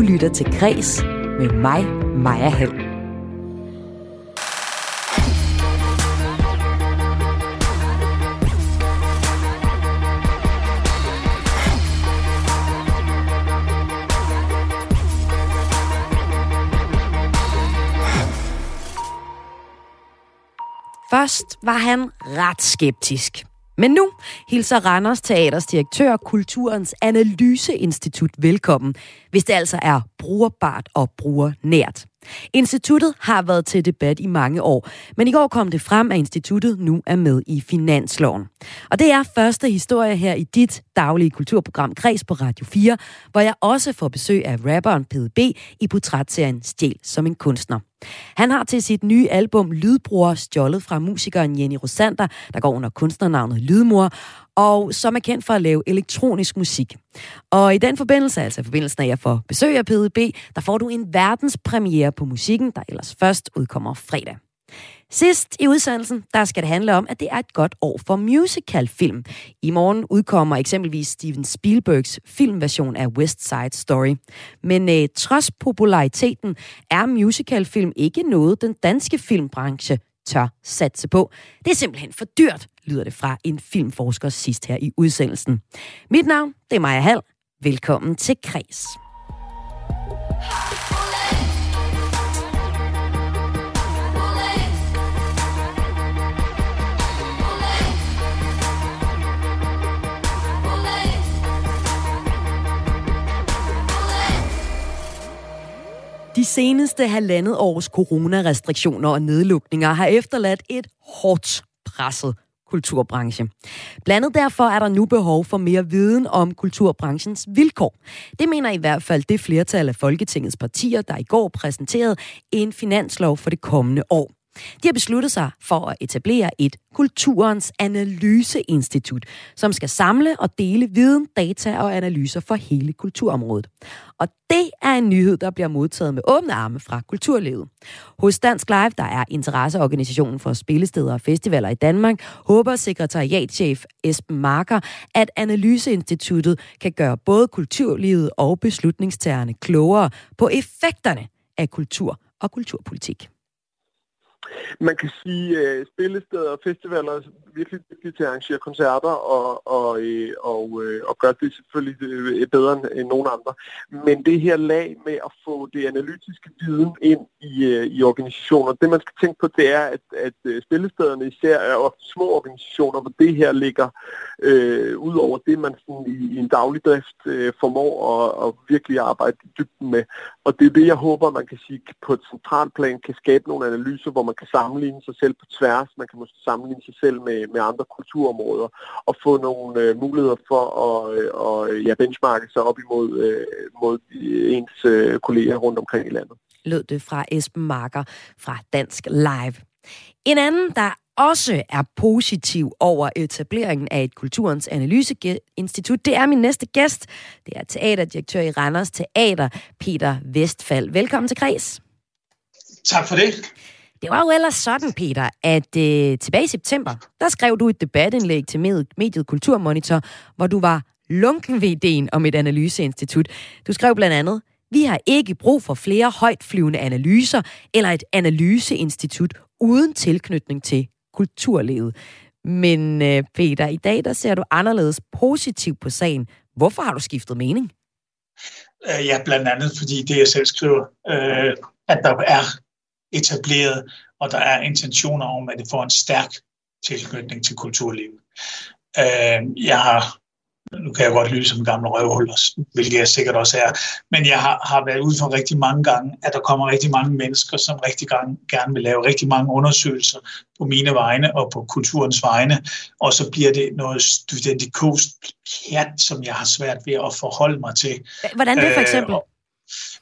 Du lytter til Græs med mig, Maja Hall. Først var han ret skeptisk. Men nu hilser Randers Teaters direktør Kulturens Analyseinstitut velkommen, hvis det altså er brugerbart og brugernært. Instituttet har været til debat i mange år, men i går kom det frem, at instituttet nu er med i finansloven. Og det er første historie her i dit daglige kulturprogram Kreds på Radio 4, hvor jeg også får besøg af rapperen PDB i portrætserien Stjæl som en kunstner. Han har til sit nye album Lydbror stjålet fra musikeren Jenny Rosander, der går under kunstnernavnet Lydmor, og som er kendt for at lave elektronisk musik. Og i den forbindelse, altså i forbindelsen af, at jeg får besøg af PDB, der får du en verdenspremiere på musikken, der ellers først udkommer fredag. Sidst i udsendelsen, der skal det handle om, at det er et godt år for musicalfilm. I morgen udkommer eksempelvis Steven Spielbergs filmversion af West Side Story. Men øh, trods populariteten er musicalfilm ikke noget, den danske filmbranche tør satse på. Det er simpelthen for dyrt, lyder det fra en filmforsker sidst her i udsendelsen. Mit navn, det er Maja Hall. Velkommen til Kres. De seneste halvandet års coronarestriktioner og nedlukninger har efterladt et hårdt presset kulturbranche. Blandet derfor er der nu behov for mere viden om kulturbranchens vilkår. Det mener i hvert fald det flertal af Folketingets partier, der i går præsenterede en finanslov for det kommende år. De har besluttet sig for at etablere et Kulturens Analyseinstitut, som skal samle og dele viden, data og analyser for hele kulturområdet. Og det er en nyhed, der bliver modtaget med åbne arme fra kulturlivet. Hos Dansk Live, der er interesseorganisationen for spillesteder og festivaler i Danmark, håber sekretariatchef Esben Marker, at Analyseinstituttet kan gøre både kulturlivet og beslutningstagerne klogere på effekterne af kultur og kulturpolitik. Man kan sige, at øh, spillesteder og festivaler virkelig dygtige til at arrangere koncerter og, og, øh, og, øh, og gøre det selvfølgelig øh, bedre end nogen andre. Men det her lag med at få det analytiske viden ind i, øh, i organisationer, det man skal tænke på, det er, at, at øh, spillestederne især er ofte små organisationer, hvor det her ligger øh, ud over det, man sådan i, i en daglig drift øh, formår at, at virkelig arbejde i dybden med. Og det er det, jeg håber, man kan sige på et centralt plan kan skabe nogle analyser, hvor man kan sammenligne sig selv på tværs, man kan måske sammenligne sig selv med, med andre kulturområder, og få nogle øh, muligheder for at øh, og, ja, benchmarke sig op imod øh, mod ens øh, kolleger rundt omkring i landet. Lød det fra Esben Marker fra Dansk Live. En anden, der også er positiv over etableringen af et Kulturens Analyseinstitut, det er min næste gæst. Det er teaterdirektør i Randers Teater, Peter Vestfald. Velkommen til Kreds. Tak for det. Det var jo ellers sådan, Peter, at øh, tilbage i september, der skrev du et debatindlæg til mediet Kulturmonitor, hvor du var lunken ved ideen om et analyseinstitut. Du skrev blandt andet, vi har ikke brug for flere højtflyvende analyser eller et analyseinstitut uden tilknytning til kulturlivet. Men øh, Peter, i dag der ser du anderledes positivt på sagen. Hvorfor har du skiftet mening? Øh, ja, blandt andet fordi det, jeg selv skriver, øh, at der er etableret, og der er intentioner om, at det får en stærk tilknytning til kulturlivet. Øh, jeg har, nu kan jeg godt lyde som en gammel røvhul, hvilket jeg sikkert også er, men jeg har, har været ude for rigtig mange gange, at der kommer rigtig mange mennesker, som rigtig gerne, gerne vil lave rigtig mange undersøgelser på mine vegne og på kulturens vegne, og så bliver det noget studentikost pjat, som jeg har svært ved at forholde mig til. Hvordan det for eksempel? Øh,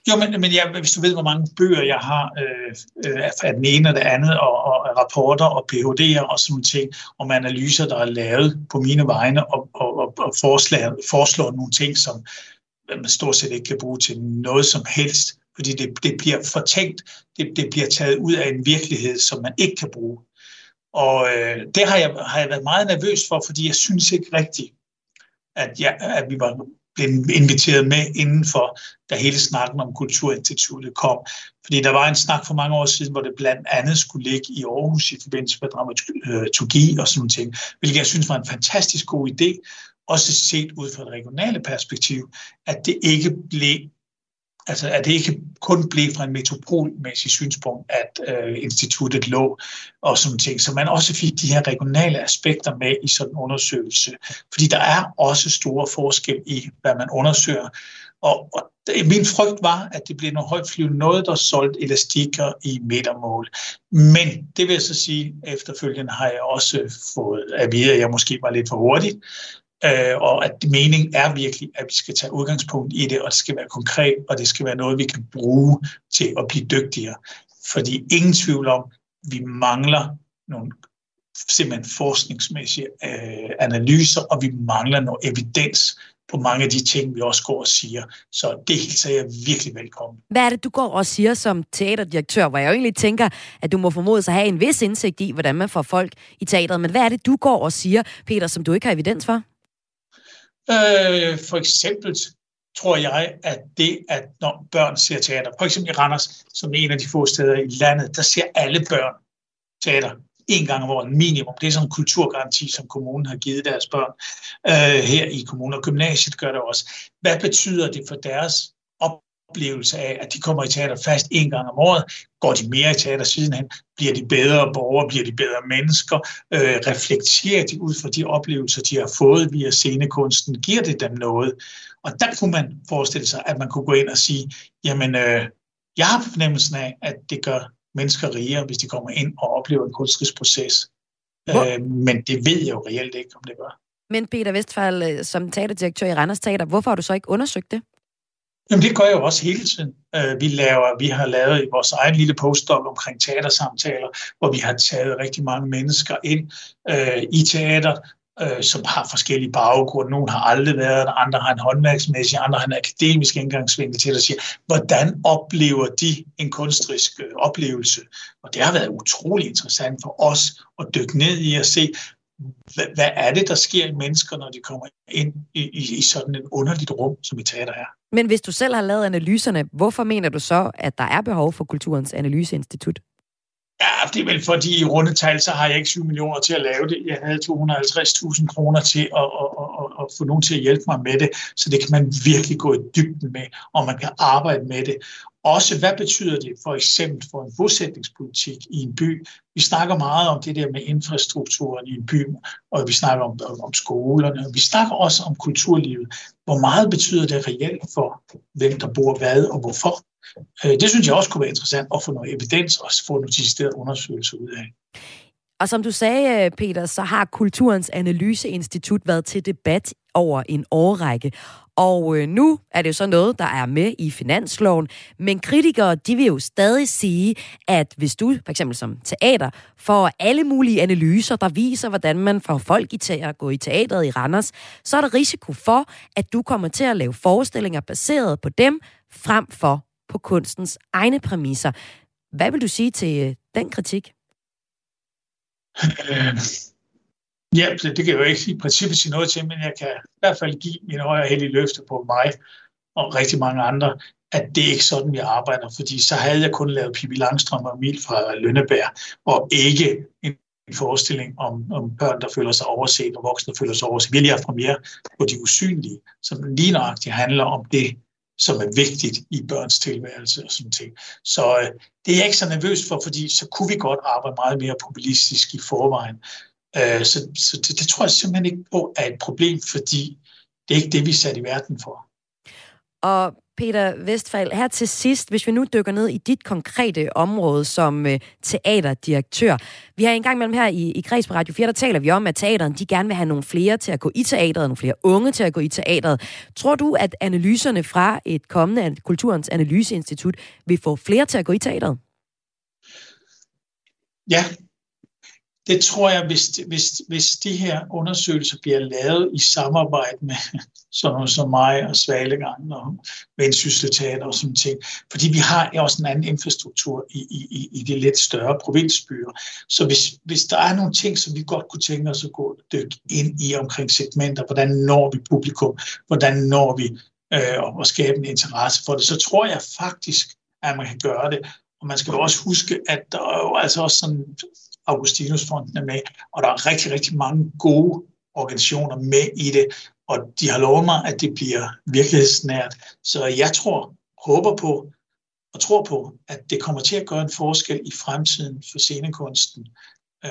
jo, men, men jeg, hvis du ved, hvor mange bøger jeg har øh, øh, af den ene og det andet, og, og rapporter og PhD'er og sådan ting, om analyser, der er lavet på mine vegne, og, og, og, og forslag, foreslår nogle ting, som øh, man stort set ikke kan bruge til noget som helst, fordi det, det bliver fortænkt, det, det bliver taget ud af en virkelighed, som man ikke kan bruge. Og øh, det har jeg, har jeg været meget nervøs for, fordi jeg synes ikke rigtigt, at, jeg, at vi var blev inviteret med indenfor, da hele snakken om Kulturinstituttet kom. Fordi der var en snak for mange år siden, hvor det blandt andet skulle ligge i Aarhus i forbindelse med dramaturgi og sådan noget, hvilket jeg synes var en fantastisk god idé, også set ud fra et regionale perspektiv, at det ikke blev altså at det ikke kun blev fra en metropolmæssig synspunkt, at øh, instituttet lå og sådan ting, så man også fik de her regionale aspekter med i sådan en undersøgelse. Fordi der er også store forskel i, hvad man undersøger. Og, og min frygt var, at det blev noget højtflyvende noget, der solgte elastikker i metermål. Men det vil jeg så sige, efterfølgende har jeg også fået at vide, at jeg måske var lidt for hurtig, øh, og at meningen er virkelig, at vi skal tage udgangspunkt i det, og det skal være konkret, og det skal være noget, vi kan bruge til at blive dygtigere. Fordi ingen tvivl om, vi mangler nogle simpelthen forskningsmæssige øh, analyser, og vi mangler noget evidens på mange af de ting, vi også går og siger. Så det hilser jeg virkelig velkommen. Hvad er det, du går og siger som teaterdirektør, hvor jeg jo egentlig tænker, at du må formodes at have en vis indsigt i, hvordan man får folk i teateret. Men hvad er det, du går og siger, Peter, som du ikke har evidens for? Øh, for eksempel tror jeg, at det, at når børn ser teater, for eksempel i Randers, som er en af de få steder i landet, der ser alle børn teater en gang om året minimum. Det er sådan en kulturgaranti, som kommunen har givet deres børn øh, her i kommunen, og gymnasiet gør det også. Hvad betyder det for deres oplevelse af, at de kommer i teater fast en gang om året. Går de mere i teater sidenhen? Bliver de bedre borgere? Bliver de bedre mennesker? Øh, reflekterer de ud fra de oplevelser, de har fået via scenekunsten? Giver det dem noget? Og der kunne man forestille sig, at man kunne gå ind og sige, jamen, øh, jeg har fornemmelsen af, at det gør mennesker rigere, hvis de kommer ind og oplever en kunstnerisk proces. Øh, men det ved jeg jo reelt ikke, om det gør. Men Peter Vestfald, øh, som teaterdirektør i Randers Teater, hvorfor har du så ikke undersøgt det? Jamen det gør jeg jo også hele tiden. Øh, vi, laver, vi har lavet i vores egen lille postdoc omkring teatersamtaler, hvor vi har taget rigtig mange mennesker ind øh, i teater, øh, som har forskellige baggrunde. Nogle har aldrig været der, andre har en håndværksmæssig, andre har en akademisk indgangsvinkel til at sige, hvordan oplever de en kunstrisk øh, oplevelse? Og det har været utrolig interessant for os at dykke ned i at se, hvad, hvad er det, der sker i mennesker, når de kommer ind i, i, i sådan et underligt rum, som et teater er? Men hvis du selv har lavet analyserne, hvorfor mener du så, at der er behov for Kulturens Analyseinstitut? Ja, det er vel fordi i rundetal, så har jeg ikke 7 millioner til at lave det. Jeg havde 250.000 kroner til at, at, at, at, få nogen til at hjælpe mig med det, så det kan man virkelig gå i dybden med, og man kan arbejde med det. Også hvad betyder det for eksempel for en bosætningspolitik i en by? Vi snakker meget om det der med infrastrukturen i en by, og vi snakker om, om skolerne, og vi snakker også om kulturlivet. Hvor meget betyder det reelt for, hvem der bor hvad og hvorfor? Øh, det synes jeg også kunne være interessant at få noget evidens og få nogle deciderede undersøgelser ud af. Og som du sagde, Peter, så har Kulturens Analyseinstitut været til debat over en årrække. Og øh, nu er det jo så noget, der er med i finansloven. Men kritikere, de vil jo stadig sige, at hvis du for eksempel som teater får alle mulige analyser, der viser, hvordan man får folk i til at gå i teateret i Randers, så er der risiko for, at du kommer til at lave forestillinger baseret på dem, frem for på kunstens egne præmisser. Hvad vil du sige til øh, den kritik? Øh, Ja, det kan jeg jo ikke i princippet sige noget til, men jeg kan i hvert fald give min højre heldige løfte på mig og rigtig mange andre, at det er ikke sådan, vi arbejder, fordi så havde jeg kun lavet Pippi Langstrøm og Emil fra Lønneberg, og ikke en en forestilling om, om børn, der føler sig overset, og voksne, der føler sig overset. Vi har lige haft premiere på De Usynlige, som lige nøjagtigt handler om det, som er vigtigt i børns tilværelse og sådan ting. Så øh, det er jeg ikke så nervøs for, fordi så kunne vi godt arbejde meget mere populistisk i forvejen. Øh, så så det, det tror jeg simpelthen ikke på er et problem, fordi det er ikke det, vi er sat i verden for. Og Peter Vestfald, her til sidst, hvis vi nu dykker ned i dit konkrete område som øh, teaterdirektør. Vi har en gang mellem her i, i Kreds på Radio 4, der taler vi om, at teateren de gerne vil have nogle flere til at gå i teateret, nogle flere unge til at gå i teateret. Tror du, at analyserne fra et kommende Kulturens Analyseinstitut vil få flere til at gå i teateret? Ja, det tror jeg, hvis, hvis, hvis de her undersøgelser bliver lavet i samarbejde med sådan noget som mig og Svalegang og Vendsyssel og sådan ting, fordi vi har også en anden infrastruktur i, i, i de lidt større provinsbyer. Så hvis, hvis der er nogle ting, som vi godt kunne tænke os at gå dykke ind i omkring segmenter, hvordan når vi publikum, hvordan når vi øh, at skabe en interesse for det, så tror jeg faktisk, at man kan gøre det. Og man skal jo også huske, at der er jo altså også sådan Augustinusfonden er med, og der er rigtig, rigtig mange gode organisationer med i det, og de har lovet mig, at det bliver virkelighedsnært. Så jeg tror, håber på og tror på, at det kommer til at gøre en forskel i fremtiden for scenekunsten. Øh,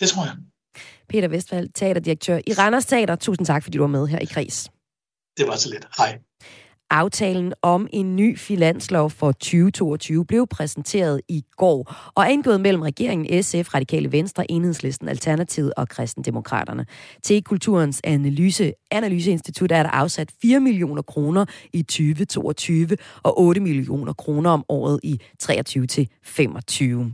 det tror jeg. Peter Vestfald, teaterdirektør i Randers Teater. Tusind tak, fordi du var med her i Kris. Det var så lidt. Hej. Aftalen om en ny finanslov for 2022 blev præsenteret i går og er indgået mellem regeringen, SF, Radikale Venstre, Enhedslisten, Alternativet og Kristendemokraterne. Til Kulturens Analyse, Analyseinstitut er der afsat 4 millioner kroner i 2022 og 8 millioner kroner om året i 23 til 25.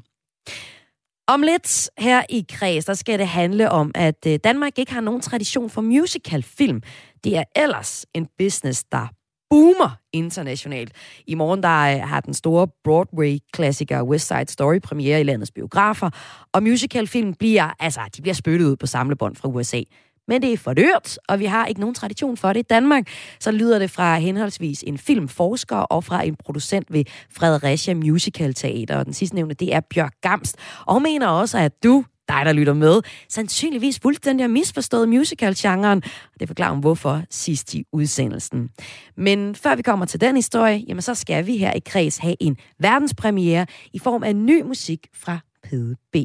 Om lidt her i Kreds, der skal det handle om, at øh, Danmark ikke har nogen tradition for musicalfilm. Det er ellers en business, der boomer internationalt. I morgen der øh, har den store Broadway-klassiker West Side Story premiere i landets biografer, og musicalfilm bliver, altså, de bliver spyttet ud på samlebånd fra USA. Men det er for dyrt, og vi har ikke nogen tradition for det i Danmark. Så lyder det fra henholdsvis en filmforsker og fra en producent ved Fredericia Musical Teater. Og den sidstnævnte, det er Bjørk Gamst. Og hun mener også, at du, dig, der lytter med, sandsynligvis fuldstændig har misforstået musical-genren. Og det forklarer hun, hvorfor sidst i udsendelsen. Men før vi kommer til den historie, jamen så skal vi her i Kreds have en verdenspremiere i form af ny musik fra Pede B.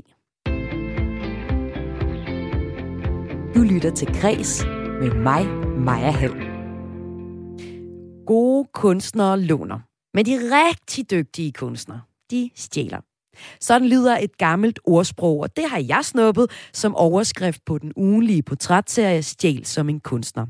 Du lytter til Kres med mig, Maja Hall. Gode kunstnere låner, men de rigtig dygtige kunstnere, de stjæler. Sådan lyder et gammelt ordsprog, og det har jeg snuppet som overskrift på den ugenlige portrætserie Stjæl som en kunstner.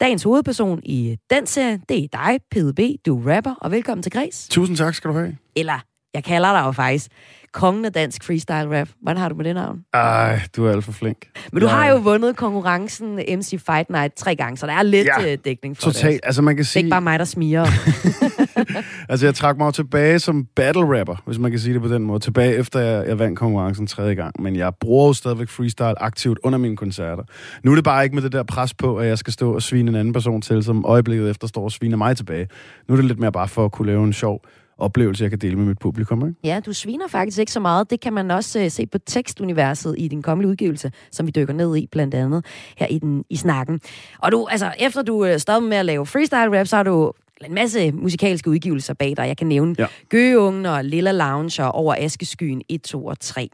Dagens hovedperson i den serie, det er dig, PDB. Du er rapper, og velkommen til Græs. Tusind tak skal du have. Eller, jeg kalder dig jo faktisk kongen af dansk freestyle rap. Hvordan har du med det navn? Ej, du er alt for flink. Men du ja. har jo vundet konkurrencen MC Fight Night tre gange, så der er lidt ja, øh, dækning for totalt. det. Altså man kan sige... Det er ikke bare mig, der smiger. altså jeg trak mig jo tilbage som battle rapper, hvis man kan sige det på den måde. Tilbage efter jeg, jeg vandt konkurrencen tredje gang. Men jeg bruger jo stadigvæk freestyle aktivt under mine koncerter. Nu er det bare ikke med det der pres på, at jeg skal stå og svine en anden person til, som øjeblikket efter står og sviner mig tilbage. Nu er det lidt mere bare for at kunne lave en sjov oplevelse, jeg kan dele med mit publikum. Ikke? Ja, du sviner faktisk ikke så meget. Det kan man også uh, se på tekstuniverset i din kommende udgivelse, som vi dykker ned i blandt andet her i, den, i snakken. Og du, altså, efter du uh, stoppede med at lave freestyle rap, så har du en masse musikalske udgivelser bag dig. Jeg kan nævne ja. Gøgeungen og Lilla Lounge og Over Askeskyen 1, 2 og 3.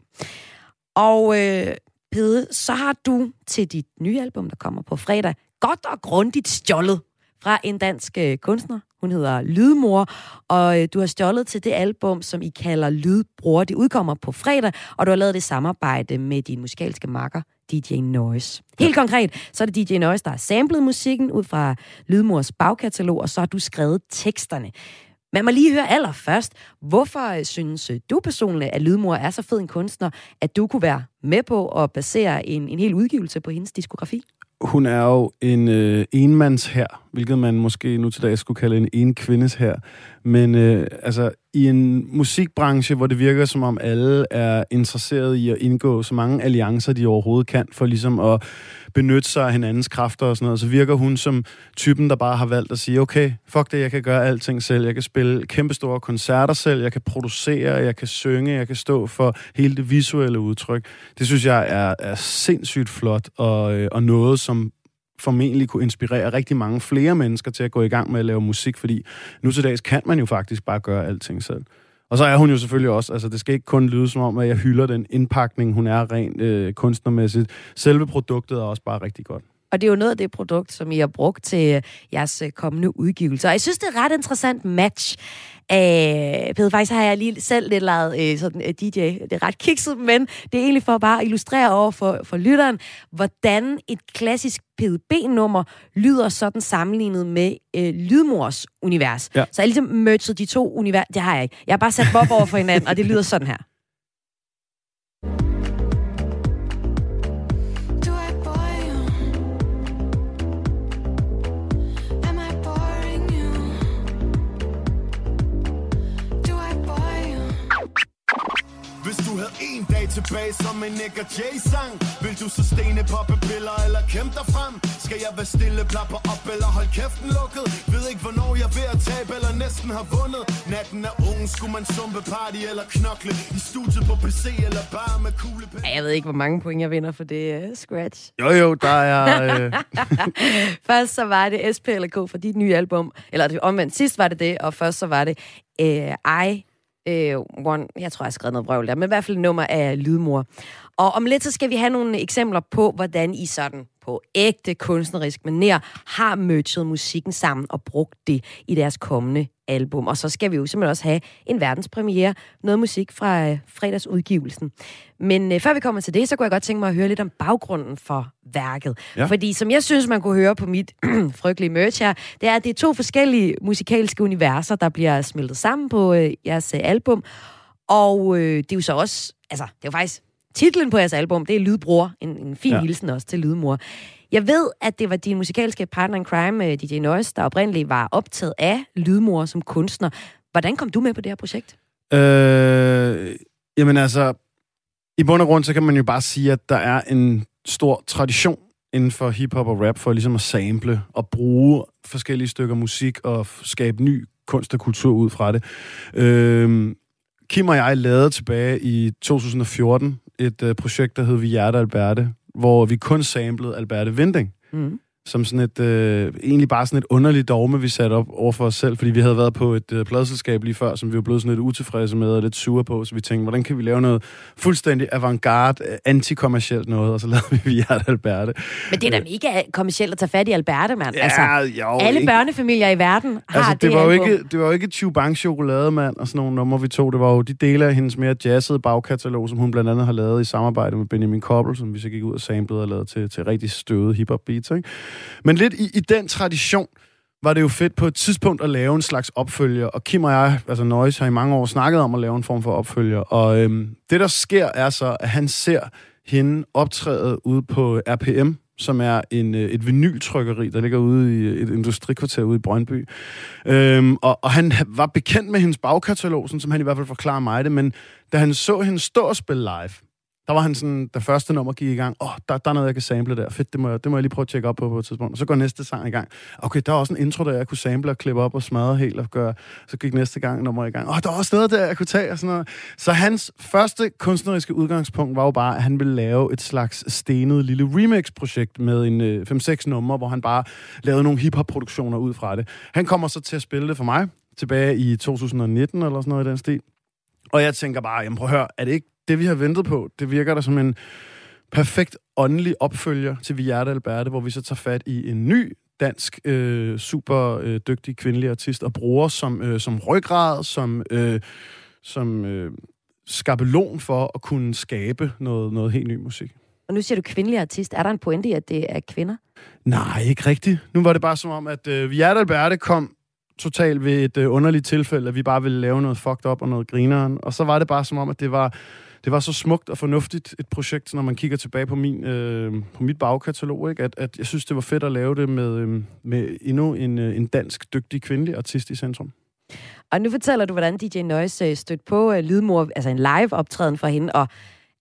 Og øh, Pede, så har du til dit nye album, der kommer på fredag, godt og grundigt stjålet fra en dansk øh, kunstner. Hun hedder Lydmor, og øh, du har stjålet til det album, som I kalder Lydbror. Det udkommer på fredag, og du har lavet det samarbejde med din musikalske makker, DJ Noise. Helt konkret, så er det DJ Noise, der har samlet musikken ud fra Lydmors bagkatalog, og så har du skrevet teksterne. Men må lige høre allerførst, hvorfor øh, synes du personligt, at Lydmor er så fed en kunstner, at du kunne være med på at basere en, en hel udgivelse på hendes diskografi? hun er jo en øh, enmands her, hvilket man måske nu til dag skulle kalde en enkvindes her. Men øh, altså, i en musikbranche, hvor det virker som om alle er interesseret i at indgå så mange alliancer, de overhovedet kan, for ligesom at benytte sig af hinandens kræfter og sådan noget, så virker hun som typen, der bare har valgt at sige, okay, fuck det, jeg kan gøre alting selv. Jeg kan spille kæmpestore koncerter selv, jeg kan producere, jeg kan synge, jeg kan stå for hele det visuelle udtryk. Det synes jeg er, er sindssygt flot, og, øh, og noget, som formentlig kunne inspirere rigtig mange flere mennesker til at gå i gang med at lave musik, fordi nu til dags kan man jo faktisk bare gøre alting selv. Og så er hun jo selvfølgelig også, altså det skal ikke kun lyde som om, at jeg hylder den indpakning, hun er rent øh, kunstnermæssigt. Selve produktet er også bare rigtig godt. Og det er jo noget af det produkt, som I har brugt til jeres øh, kommende udgivelser. Og jeg synes, det er et ret interessant match. Æh, Peder, faktisk har jeg lige selv lidt lavet øh, sådan, øh, DJ. Det er ret kikset, men det er egentlig for at bare illustrere over for, for lytteren, hvordan et klassisk PDB-nummer lyder sådan sammenlignet med øh, Lydmors univers. Ja. Så jeg ligesom merged de to univers. Det har jeg ikke. Jeg har bare sat Bob over for hinanden, og det lyder sådan her. Tilbage som en Nick og Jay-sang Vil du så stene piller eller kæmpe dig frem? Skal jeg være stille, plapper op eller hold kæften lukket? Ved ikke hvornår jeg er ved at tabe eller næsten har vundet Natten er ung, skulle man sumpe party eller knokle I studiet på PC eller bare med kugle ja, Jeg ved ikke, hvor mange point jeg vinder for det uh, scratch. Jo jo, der er... Øh... Først så var det SP eller K for dit nye album, eller det omvendt, sidst var det det, og først så var det uh, I øh, one, jeg tror, jeg har skrevet noget brøvl der, men i hvert fald nummer af Lydmor. Og om lidt, så skal vi have nogle eksempler på, hvordan I sådan på ægte kunstnerisk manér har merchet musikken sammen og brugt det i deres kommende album. Og så skal vi jo simpelthen også have en verdenspremiere, noget musik fra øh, fredagsudgivelsen. Men øh, før vi kommer til det, så kunne jeg godt tænke mig at høre lidt om baggrunden for værket. Ja. Fordi som jeg synes, man kunne høre på mit frygtelige merch her, det er, at det er to forskellige musikalske universer, der bliver smeltet sammen på øh, jeres øh, album. Og øh, det er jo så også, altså, det er jo faktisk titlen på jeres album, det er Lydbror. En, en fin ja. hilsen også til Lydmor. Jeg ved, at det var din musikalske partner in crime, øh, DJ Noise, der oprindeligt var optaget af Lydmor som kunstner. Hvordan kom du med på det her projekt? Øh, jamen altså, i bund og grund, så kan man jo bare sige, at der er en stor tradition inden for hiphop og rap for ligesom at sample og bruge forskellige stykker musik og skabe ny kunst og kultur ud fra det. Øh, Kim og jeg lavede tilbage i 2014 et øh, projekt, der hed Vi Hjerte Alberte, hvor vi kun samlede Alberte Vinding. Mm som sådan et, øh, egentlig bare sådan et underligt dogme, vi satte op over for os selv, fordi vi havde været på et øh, pladselskab lige før, som vi var blevet sådan lidt utilfredse med og lidt sure på, så vi tænkte, hvordan kan vi lave noget fuldstændig avantgarde, øh, antikommercielt noget, og så lavede vi Viat Alberte. Men det er da mega kommercielt at tage fat i Alberte, mand. Ja, altså, jo, alle ikke. børnefamilier i verden har altså, det, det var jo ikke, Det var jo ikke Chubang chokolade, mand, og sådan nogle numre, vi tog. Det var jo de dele af hendes mere jazzede bagkatalog, som hun blandt andet har lavet i samarbejde med Benjamin Koppel, som vi så gik ud og samplede og lavede til, til rigtig støde hiphop beats, ikke? Men lidt i, i den tradition var det jo fedt på et tidspunkt at lave en slags opfølger, og Kim og jeg, altså Noise, har i mange år snakket om at lave en form for opfølger, og øhm, det der sker er så, at han ser hende optræde ude på RPM, som er en, øh, et vinyltrykkeri, der ligger ude i øh, et industrikvarter ude i Brøndby. Øhm, og, og han var bekendt med hendes bagkatalog, sådan som han i hvert fald forklarer mig det, men da han så hende stå og spille live, der var han sådan, da første nummer gik i gang, åh, oh, der, der er noget, jeg kan sample der. Fedt, det må, jeg, det må jeg lige prøve at tjekke op på på et tidspunkt. Og så går næste sang i gang. Okay, der er også en intro, der jeg kunne sample og klippe op og smadre helt og gøre. Så gik næste gang nummer i gang. Åh, oh, der er også noget der, jeg kunne tage og sådan noget. Så hans første kunstneriske udgangspunkt var jo bare, at han ville lave et slags stenet lille remix-projekt med en øh, 5-6 numre, hvor han bare lavede nogle hip-hop-produktioner ud fra det. Han kommer så til at spille det for mig tilbage i 2019 eller sådan noget i den stil. Og jeg tænker bare, jamen prøv at høre, er det ikke det, vi har ventet på, det virker der som en perfekt åndelig opfølger til Viata Alberte, hvor vi så tager fat i en ny dansk, øh, super øh, dygtig kvindelig artist og bruger som, øh, som ryggrad, som, øh, som øh, skabelon for at kunne skabe noget, noget helt ny musik. Og nu siger du kvindelig artist. Er der en pointe i, at det er kvinder? Nej, ikke rigtigt. Nu var det bare som om, at øh, Viata Alberte kom totalt ved et øh, underligt tilfælde, at vi bare ville lave noget fucked up og noget grineren. Og så var det bare som om, at det var det var så smukt og fornuftigt et projekt, når man kigger tilbage på, min, øh, på mit bagkatalog, ikke? At, at jeg synes, det var fedt at lave det med, øh, med endnu en, øh, en dansk, dygtig kvindelig artist i centrum. Og nu fortæller du, hvordan DJ Noise øh, stødte på uh, Lydmor, altså en live-optræden for hende, og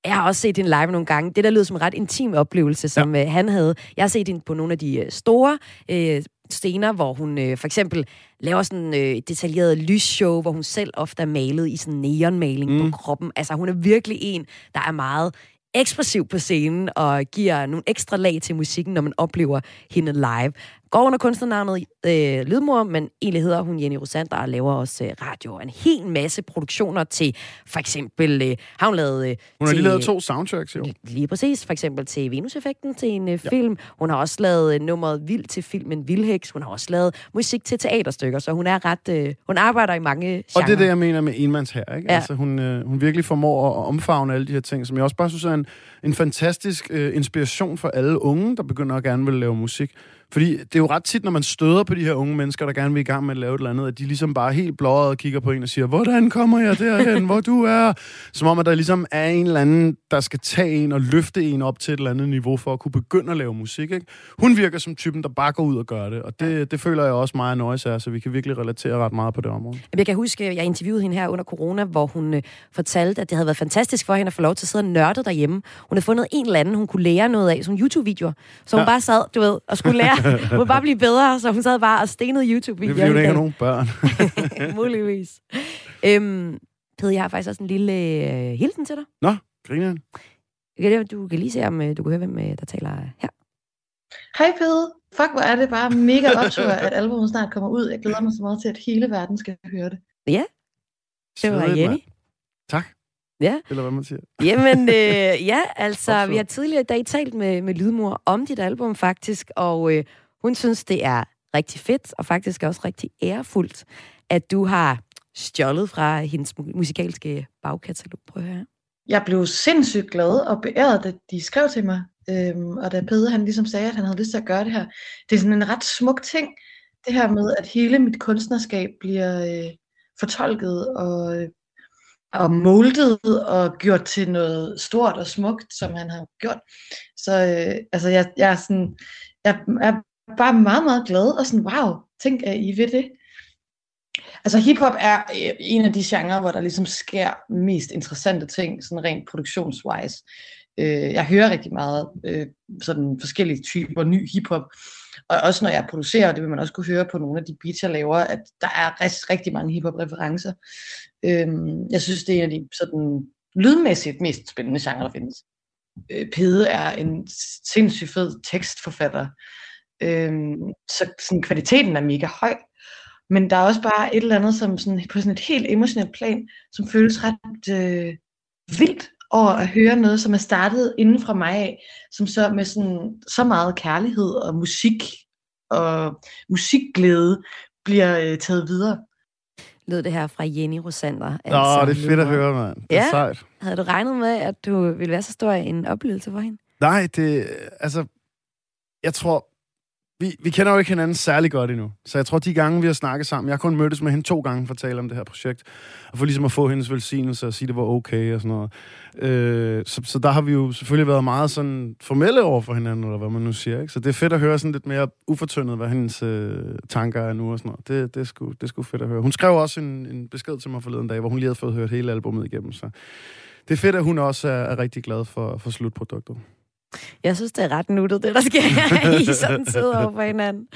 jeg har også set hende live nogle gange. Det der lyder som en ret intim oplevelse, som ja. øh, han havde. Jeg har set hende på nogle af de øh, store øh, scener, hvor hun øh, for eksempel laver sådan øh, detaljeret lysshow, hvor hun selv ofte er malet i sådan neonmaling mm. på kroppen. Altså hun er virkelig en, der er meget ekspressiv på scenen og giver nogle ekstra lag til musikken, når man oplever hende live går under kunstnernavnet øh, Lydmor, men egentlig hedder hun Jenny Rosander og laver også øh, radio. En hel masse produktioner til, for eksempel, øh, har hun lavet... Øh, hun har til, lige lavet to soundtracks, jo. Lige præcis, for eksempel til Venus-effekten, til en øh, ja. film. Hun har også lavet øh, nummeret Vild til filmen Vildheks. Hun har også lavet musik til teaterstykker, så hun er ret... Øh, hun arbejder i mange genrer. Og det er det, jeg mener med enmands her, ikke? Ja. Altså, hun, øh, hun virkelig formår at omfavne alle de her ting, som jeg også bare synes er en, en fantastisk øh, inspiration for alle unge, der begynder at gerne vil lave musik. Fordi det er jo ret tit, når man støder på de her unge mennesker, der gerne vil i gang med at lave et eller andet, at de ligesom bare helt blåret og kigger på en og siger, hvordan kommer jeg derhen, hvor du er? Som om, at der ligesom er en eller anden, der skal tage en og løfte en op til et eller andet niveau for at kunne begynde at lave musik. Ikke? Hun virker som typen, der bare går ud og gør det, og det, det føler jeg også meget nøjes er, så vi kan virkelig relatere ret meget på det område. Jeg kan huske, at jeg interviewede hende her under corona, hvor hun øh, fortalte, at det havde været fantastisk for hende at få lov til at sidde og nørde derhjemme. Hun havde fundet en eller anden, hun kunne lære noget af, sådan YouTube-videoer. Så hun ja. bare sad, du ved, og skulle lære. Hun ville bare blive bedre, så hun sad bare og stenede YouTube-videoer. Det er fordi, hun ikke har nogen børn. Muligvis. Øhm, Pede, jeg har faktisk også en lille øh, hilsen til dig. Nå, griner Du kan lige se, om øh, du kan høre, hvem øh, der taler her. Hej Pede. Fuck, hvor er det bare mega optur, at albumet snart kommer ud. Jeg glæder mig så meget til, at hele verden skal høre det. Ja, det var Jenny. Tak. Ja. Eller hvad man siger. Jamen, øh, ja, altså, vi har tidligere i dag talt med, med Lydmor om dit album faktisk, og øh, hun synes, det er rigtig fedt, og faktisk også rigtig ærefuldt, at du har stjålet fra hendes musikalske bagkatalog. Prøv at høre. Jeg blev sindssygt glad og beæret, da de skrev til mig, øhm, og da Peder han ligesom sagde, at han havde lyst til at gøre det her. Det er sådan en ret smuk ting, det her med, at hele mit kunstnerskab bliver øh, fortolket og, øh, og moldet og gjort til noget stort og smukt, som han har gjort. Så øh, altså, jeg, jeg, er sådan, jeg er bare meget, meget glad og sådan, wow, tænk, at I ved det. Altså hiphop er øh, en af de genrer, hvor der ligesom sker mest interessante ting, sådan rent produktionswise. Øh, jeg hører rigtig meget øh, sådan forskellige typer ny hiphop, og også når jeg producerer, det vil man også kunne høre på nogle af de beats, jeg laver, at der er rest, rigtig mange hiphop-referencer. Øhm, jeg synes, det er en af de sådan lydmæssigt mest spændende genre, der findes. Øh, Pede er en sindssygt fed tekstforfatter, øh, så sådan, kvaliteten er mega høj, men der er også bare et eller andet, som sådan, på sådan et helt emotionelt plan, som føles ret øh, vildt over at høre noget, som er startet inden fra mig af, som så med sådan, så meget kærlighed og musik og musikglæde bliver øh, taget videre. Lød det her fra Jenny Rosander. Nå, altså, det er fedt at høre, mand. Det er ja. sejt. Havde du regnet med, at du ville være så stor en oplevelse for hende? Nej, det... Altså, jeg tror, vi, vi kender jo ikke hinanden særlig godt endnu. Så jeg tror, de gange, vi har snakket sammen, jeg har kun mødtes med hende to gange for at tale om det her projekt, og for ligesom at få hendes velsignelse og sige, at det var okay og sådan noget. Øh, så, så der har vi jo selvfølgelig været meget sådan formelle over for hinanden, eller hvad man nu siger. Ikke? Så det er fedt at høre sådan lidt mere ufortyndet, hvad hendes øh, tanker er nu og sådan noget. Det, det, er sgu, det er sgu fedt at høre. Hun skrev også en, en besked til mig forleden dag, hvor hun lige havde fået hørt hele albumet igennem. Så det er fedt, at hun også er, er rigtig glad for, for slutproduktet. Jeg synes, det er ret nuttet, det der sker. I sådan sidder over for hinanden.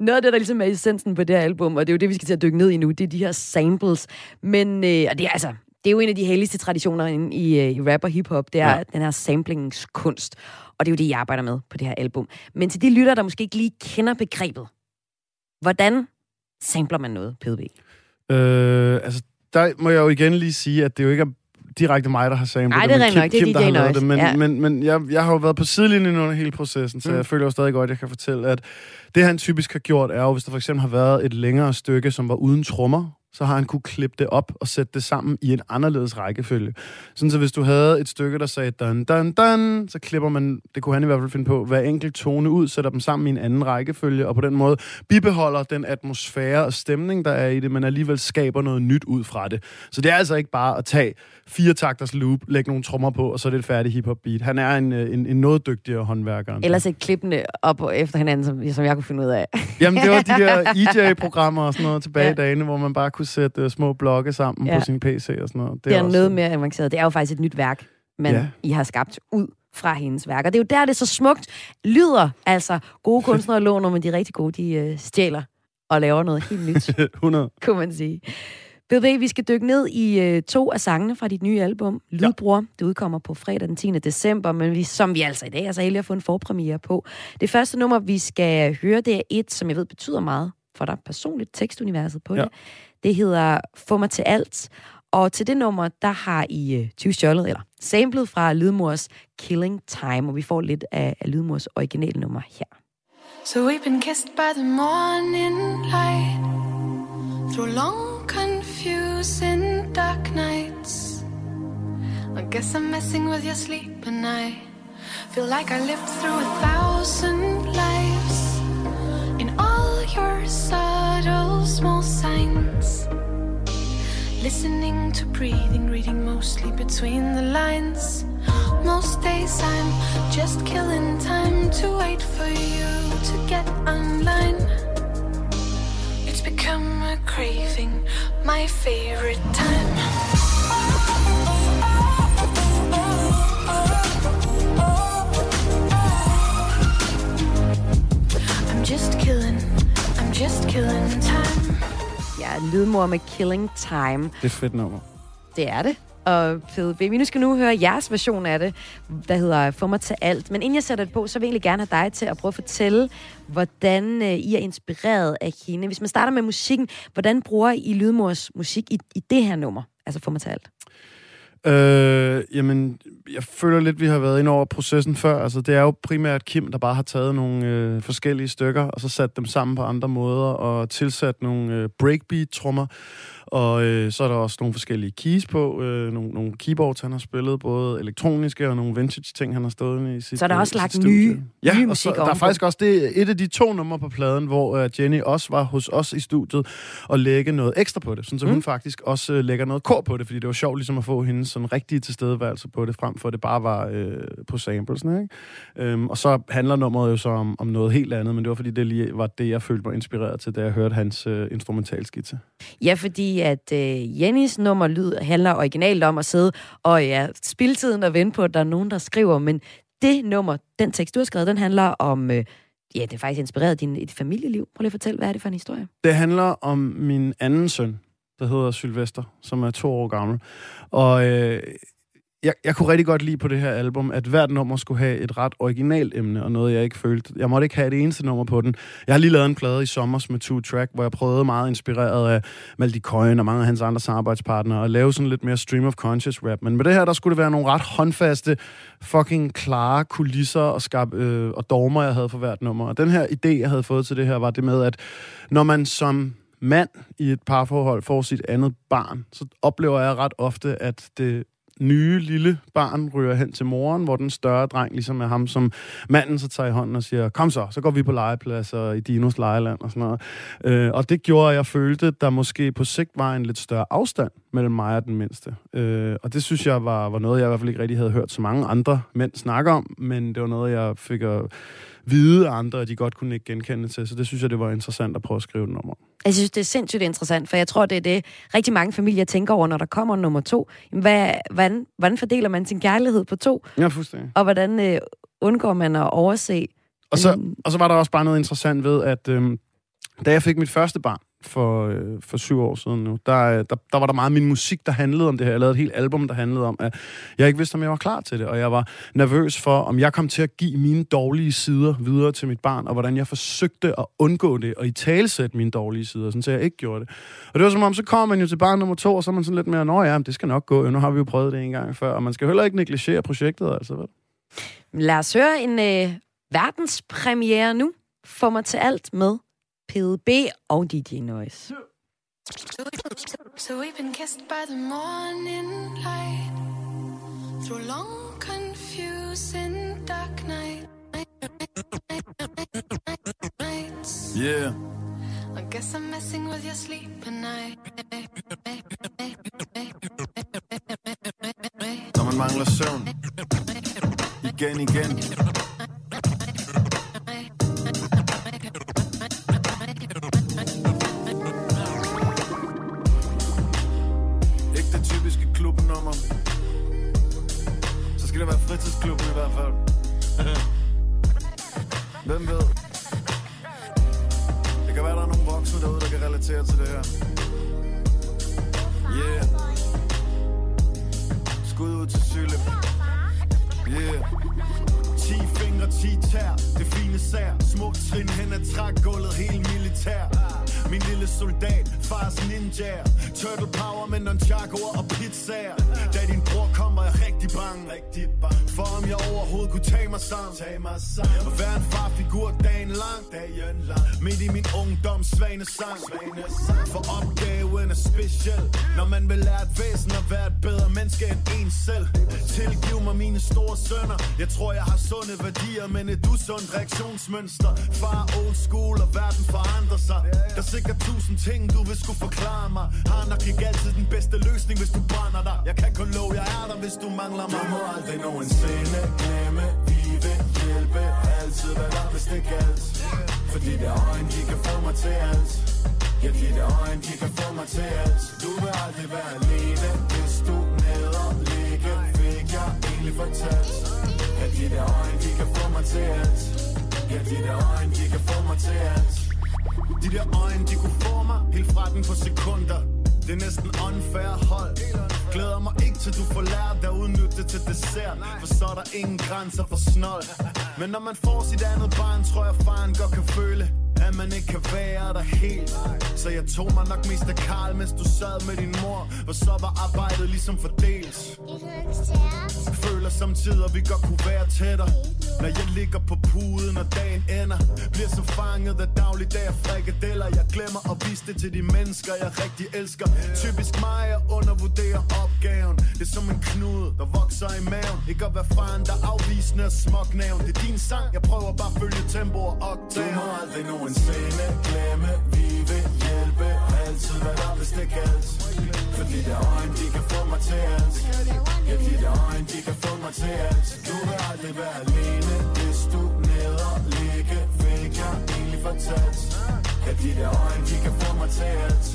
Noget af det, der ligesom er essensen på det her album, og det er jo det, vi skal til at dykke ned i nu, det er de her samples. Men øh, og det er altså, det er jo en af de helligste traditioner inde i, øh, i rap og hiphop, det er ja. den her samplingskunst. Og det er jo det, jeg arbejder med på det her album. Men til de lytter, der måske ikke lige kender begrebet, hvordan sampler man noget, PDB? Øh, altså, der må jeg jo igen lige sige, at det jo ikke er direkte mig, der har samlet Nej, det. er Kim, nok. Det er Kim, der har det. Men, ja. men, men jeg, jeg har jo været på sidelinjen under hele processen, så mm. jeg føler jo stadig godt, at jeg kan fortælle, at det han typisk har gjort, er jo, hvis der for eksempel har været et længere stykke, som var uden trommer, så har han kunne klippe det op og sætte det sammen i en anderledes rækkefølge. Sådan så hvis du havde et stykke, der sagde dan, dan, dan, så klipper man, det kunne han i hvert fald finde på, hver enkelt tone ud, sætter dem sammen i en anden rækkefølge, og på den måde bibeholder den atmosfære og stemning, der er i det, men alligevel skaber noget nyt ud fra det. Så det er altså ikke bare at tage fire takters loop, lægge nogle trommer på, og så er det et færdigt hiphop beat. Han er en, en, en noget dygtigere håndværker. Ellers et klippende op efter hinanden, som, som jeg kunne finde ud af. Jamen, det var de der EJ-programmer og sådan noget tilbage ja. i dagene, hvor man bare kunne sætte uh, små blokke sammen ja. på sin PC og sådan noget. Det, det er, er også... noget mere avanceret. Det er jo faktisk et nyt værk, man ja. I har skabt ud fra hendes værker. Det er jo der, det er så smukt lyder. Altså, gode kunstnere låner, men de rigtig gode, de uh, stjæler og laver noget helt nyt. 100. Kunne man sige. BB, vi skal dykke ned i uh, to af sangene fra dit nye album, Lydbror. Ja. Det udkommer på fredag den 10. december, men vi, som vi altså i dag er så heldige at få en forpremiere på. Det første nummer, vi skal høre, det er et, som jeg ved betyder meget for dig personligt, tekstuniverset på ja. det. Det hedder Få mig til alt. Og til det nummer, der har I uh, 20 stjålet, eller samlet fra Lydmors Killing Time, og vi får lidt af, af Lydmors originale nummer her. So we've been kissed by the morning light Through long confusing dark nights I guess I'm messing with your sleep and I Feel like I lived through a thousand lives your subtle small signs. Listening to breathing, reading mostly between the lines. Most days I'm just killing time to wait for you to get online. It's become a craving, my favorite time. just killing I'm just killing time. Ja, lydmor med Killing Time. Det er fedt nummer. Det er det. Og Fede Baby, nu skal nu høre jeres version af det, der hedder Få mig til alt. Men inden jeg sætter det på, så vil jeg egentlig gerne have dig til at prøve at fortælle, hvordan øh, I er inspireret af hende. Hvis man starter med musikken, hvordan bruger I Lydmors musik i, i det her nummer? Altså Få mig til alt. Øh, jamen, jeg føler lidt, vi har været ind over processen før. Altså, det er jo primært Kim, der bare har taget nogle øh, forskellige stykker, og så sat dem sammen på andre måder, og tilsat nogle øh, breakbeat-trummer. Og øh, så er der også nogle forskellige keys på, øh, nogle, nogle keyboards, han har spillet, både elektroniske og nogle vintage-ting, han har stået i sit Så er der øh, også lagt studie. nye- ja, nye og så, der er faktisk også det, et af de to numre på pladen, hvor øh, Jenny også var hos os i studiet og lægge noget ekstra på det, sådan så mm. hun faktisk også øh, lægger noget kor på det, fordi det var sjovt ligesom at få hendes sådan rigtige tilstedeværelse på det, frem for at det bare var øh, på samplesne, ikke? Øhm, og så handler nummeret jo så om, om noget helt andet, men det var fordi, det lige var det, jeg følte mig inspireret til, da jeg hørte hans øh, instrumentalskitse. Ja, fordi at øh, Jennys nummer lyd handler originalt om at sidde og ja, spille tiden og vente på, at der er nogen, der skriver. Men det nummer, den tekst, du har skrevet, den handler om... Øh, ja, det er faktisk inspireret din, dit familieliv. Prøv lige at fortælle, hvad er det for en historie? Det handler om min anden søn, der hedder Sylvester, som er to år gammel. Og øh, jeg, jeg kunne rigtig godt lide på det her album, at hvert nummer skulle have et ret originalt emne, og noget, jeg ikke følte. Jeg måtte ikke have det eneste nummer på den. Jeg har lige lavet en plade i sommer med Two Track, hvor jeg prøvede meget inspireret af Maldi Coyne og mange af hans andre samarbejdspartnere, at lave sådan lidt mere stream of conscious rap. Men med det her, der skulle det være nogle ret håndfaste, fucking klare kulisser og, skab, øh, og dogmer, jeg havde for hvert nummer. Og den her idé, jeg havde fået til det her, var det med, at når man som mand i et parforhold får sit andet barn, så oplever jeg ret ofte, at det nye lille barn ryger hen til moren, hvor den større dreng ligesom er ham, som manden så tager i hånden og siger, kom så, så går vi på legepladser i Dinos lejeland og sådan noget. Øh, og det gjorde, at jeg følte, der måske på sigt var en lidt større afstand mellem mig og den mindste. Øh, og det synes jeg var, var noget, jeg i hvert fald ikke rigtig havde hørt så mange andre mænd snakke om, men det var noget, jeg fik at vide andre, at de godt kunne ikke genkende til, så det synes jeg, det var interessant at prøve at skrive den om. Jeg synes, det er sindssygt interessant, for jeg tror, det er det, rigtig mange familier tænker over, når der kommer nummer to. Jamen, hvad, hvordan, hvordan fordeler man sin kærlighed på to? Ja, fuldstændig. Og hvordan øh, undgår man at overse? Og så, og så var der også bare noget interessant ved, at øhm, da jeg fik mit første barn for, øh, for syv år siden nu, der, øh, der, der var der meget af min musik, der handlede om det her. Jeg lavede et helt album, der handlede om, at jeg ikke vidste, om jeg var klar til det, og jeg var nervøs for, om jeg kom til at give mine dårlige sider videre til mit barn, og hvordan jeg forsøgte at undgå det, og i talesætte mine dårlige sider, sådan så jeg ikke gjorde det. Og det var som om, så kommer man jo til barn nummer to, og så er man sådan lidt mere, nå ja, det skal nok gå, nu har vi jo prøvet det en gang før, og man skal heller ikke negligere projektet, altså vel? Lad os høre en øh, verdenspremiere nu. Få mig til alt med PDB og DJ Noise. So, so we've been kissed by the morning light through long, confusing dark night. nights. Yeah. I guess I'm messing with your sleep at night. Når man mangler søvn. Igen, igen. Klubnummer. Så skal det være fritidsklubben i hvert fald. Hvem ved? Det kan være, der er nogle voksne derude, der kan relatere til det her. Yeah. Skud ud til Sylle. Yeah. 10 fingre, 10 tær, det fine sær. Små trin hen ad trægulvet, helt militær. Min lille soldat, fars ninja. Turtle power med nunchakuer og pizzaer. Da din bror kommer, jeg rigtig bange. Rigtig bange. For om jeg overhovedet kunne tage mig sammen. Tag mig sammen. Og være en farfigur dagen lang. Dagen lang. Midt i min ungdom, svane sang. For opgaven er speciel. Når man vil lære et væsen at være et bedre menneske end en selv. Tilgiv mig mine store sønner. Jeg tror jeg har sunde værdier Men et usundt reaktionsmønster. Far old school og verden forandrer sig. Der er sikkert tusind ting, du vil skulle forklare mig. Har nok ikke altid den bedste løsning, hvis du brænder dig. Jeg kan kun love, jeg er der, hvis du mangler mig. Du må aldrig nogensinde glemme Vi vil hjælpe. Altid være der, hvis det galt. Fordi der øjne, de kan få mig til alt. Ja, der øjne, de kan få mig til alt. Du vil aldrig være alene. Hvis du ned og ligge Fik jeg egentlig fortalt de der øjne, de kan få mig til alt Ja, de der øjne, de kan få mig til alt De der øjne, de kunne få mig Helt fra den på sekunder. Det er næsten unfair hold. Glæder mig ikke til du får lært at udnytte til dessert For så er der ingen grænser for snold Men når man får sit andet barn Tror jeg faren godt kan føle at man ikke kan være der helt. Så jeg tog mig nok mest af Karl, mens du sad med din mor. Og så var arbejdet ligesom fordelt. Føler samtidig, at vi godt kunne være tættere. Når jeg ligger på puden, og dagen ender Bliver så fanget af dagligdag og frikadeller. Jeg glemmer at vise det til de mennesker, jeg rigtig elsker. Typisk mig at undervurdere opgaven. Det er som en knude, der vokser i maven. Ikke at være faren, der er afvisende og småknæven Det er din sang, jeg prøver bare at følge tempo og oktaven Du må aldrig men nogensinde glemme Vi vil hjælpe. Altid hvad der, hvis det galt. Fordi der øjne, de kan få mig til alt. Ja, de der øjne, de kan få mig til alt. Du vil aldrig være alene Hvis du neder ligge Fik jeg egentlig fortalt. Ja, de der øjne, de kan få mig til alt.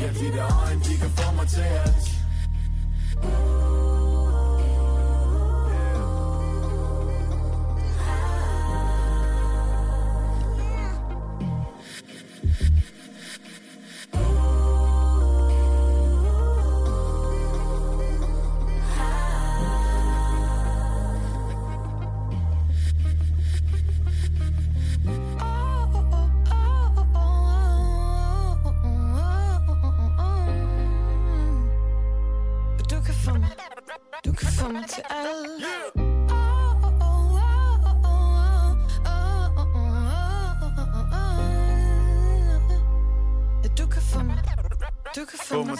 Ja, de der øjne, de kan få mig til alt. Du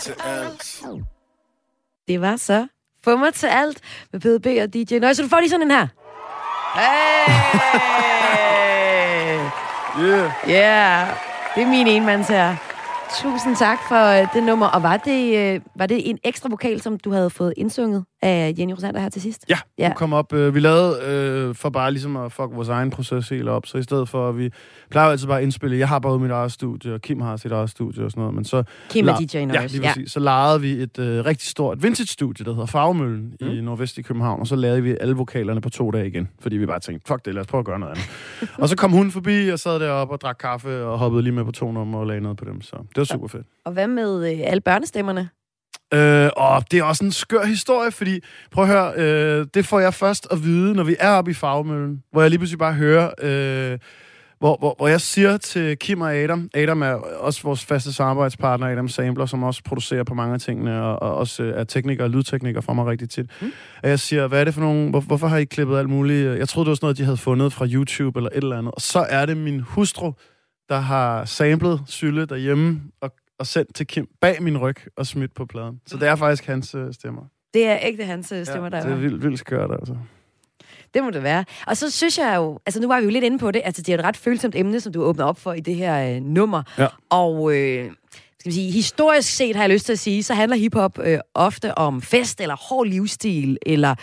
til alt. Det var så Få mig til alt med PDB og DJ Nøj, så du får lige sådan en her. Hey! Yeah. Yeah, det er min enmands her. Tusind tak for øh, det nummer. Og var det, øh, var det en ekstra vokal, som du havde fået indsunget af Jenny Rosander her til sidst? Ja, Ja. ja. kom op. Øh, vi lavede øh, for bare ligesom at fuck vores egen proces helt op, så i stedet for, at vi plejer jo altid bare at indspille, jeg har bare mit eget studie, og Kim har sit eget studie og sådan noget, men så... Kim er DJ Ja, lige præcis. Så lejede vi et øh, rigtig stort vintage-studie, der hedder Farvemøllen mm. i Nordvest i København, og så lavede vi alle vokalerne på to dage igen, fordi vi bare tænkte, fuck det, lad os prøve at gøre noget andet. og så kom hun forbi, og sad deroppe og drak kaffe, og hoppede lige med på to numre og lagde noget på dem, så det var super fedt. Og hvad med øh, alle børnestemmerne? Øh, og det er også en skør historie, fordi, prøv at høre, øh, det får jeg først at vide, når vi er oppe i Fagmøllen, hvor jeg lige pludselig bare hører, øh, hvor, hvor, hvor jeg siger til Kim og Adam, Adam er også vores faste samarbejdspartner, Adam Sampler, som også producerer på mange af tingene, og, og også øh, er tekniker og lydtekniker for mig rigtig tit. Mm. Og jeg siger, hvad er det for nogle, hvor, hvorfor har I klippet alt muligt? Jeg troede, det var sådan noget, de havde fundet fra YouTube eller et eller andet. Og så er det min hustru, der har samlet Sylle derhjemme og, og sendt til Kim bag min ryg og smidt på pladen. Så det er faktisk hans øh, stemmer. Det er ægte hans øh, stemmer, der det er vildt, vildt skørt, altså. Det må det være. Og så synes jeg jo, altså nu var vi jo lidt inde på det, altså det er et ret følsomt emne, som du åbner op for i det her øh, nummer. Ja. Og øh, skal vi sige, historisk set har jeg lyst til at sige, så handler hiphop øh, ofte om fest eller hård livsstil, eller,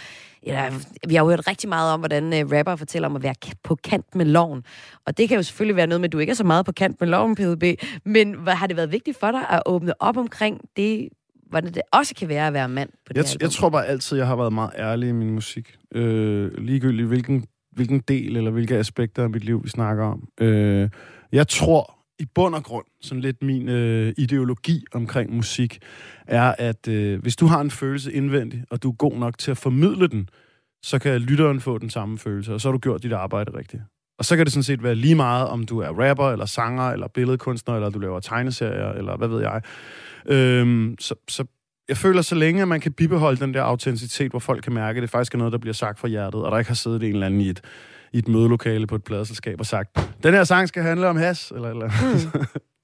eller vi har jo hørt rigtig meget om, hvordan øh, rapper fortæller om at være på kant med loven. Og det kan jo selvfølgelig være noget med, at du ikke er så meget på kant med loven, PDB, men hvad, har det været vigtigt for dig at åbne op omkring det, hvordan det også kan være at være mand på det Jeg, her t- album? jeg tror bare altid, jeg har været meget ærlig i min musik. Øh, ligegyldigt hvilken, hvilken del eller hvilke aspekter af mit liv, vi snakker om. Øh, jeg tror i bund og grund, sådan lidt min øh, ideologi omkring musik, er, at øh, hvis du har en følelse indvendig, og du er god nok til at formidle den, så kan lytteren få den samme følelse, og så har du gjort dit arbejde rigtigt. Og så kan det sådan set være lige meget, om du er rapper, eller sanger, eller billedkunstner, eller du laver tegneserier, eller hvad ved jeg. Øhm, så, så jeg føler, så længe at man kan bibeholde den der autenticitet, hvor folk kan mærke, at det faktisk er noget, der bliver sagt fra hjertet, og der ikke har siddet en eller anden i et, i et mødelokale på et pladeselskab og sagt, den her sang skal handle om has, eller eller. Mm. så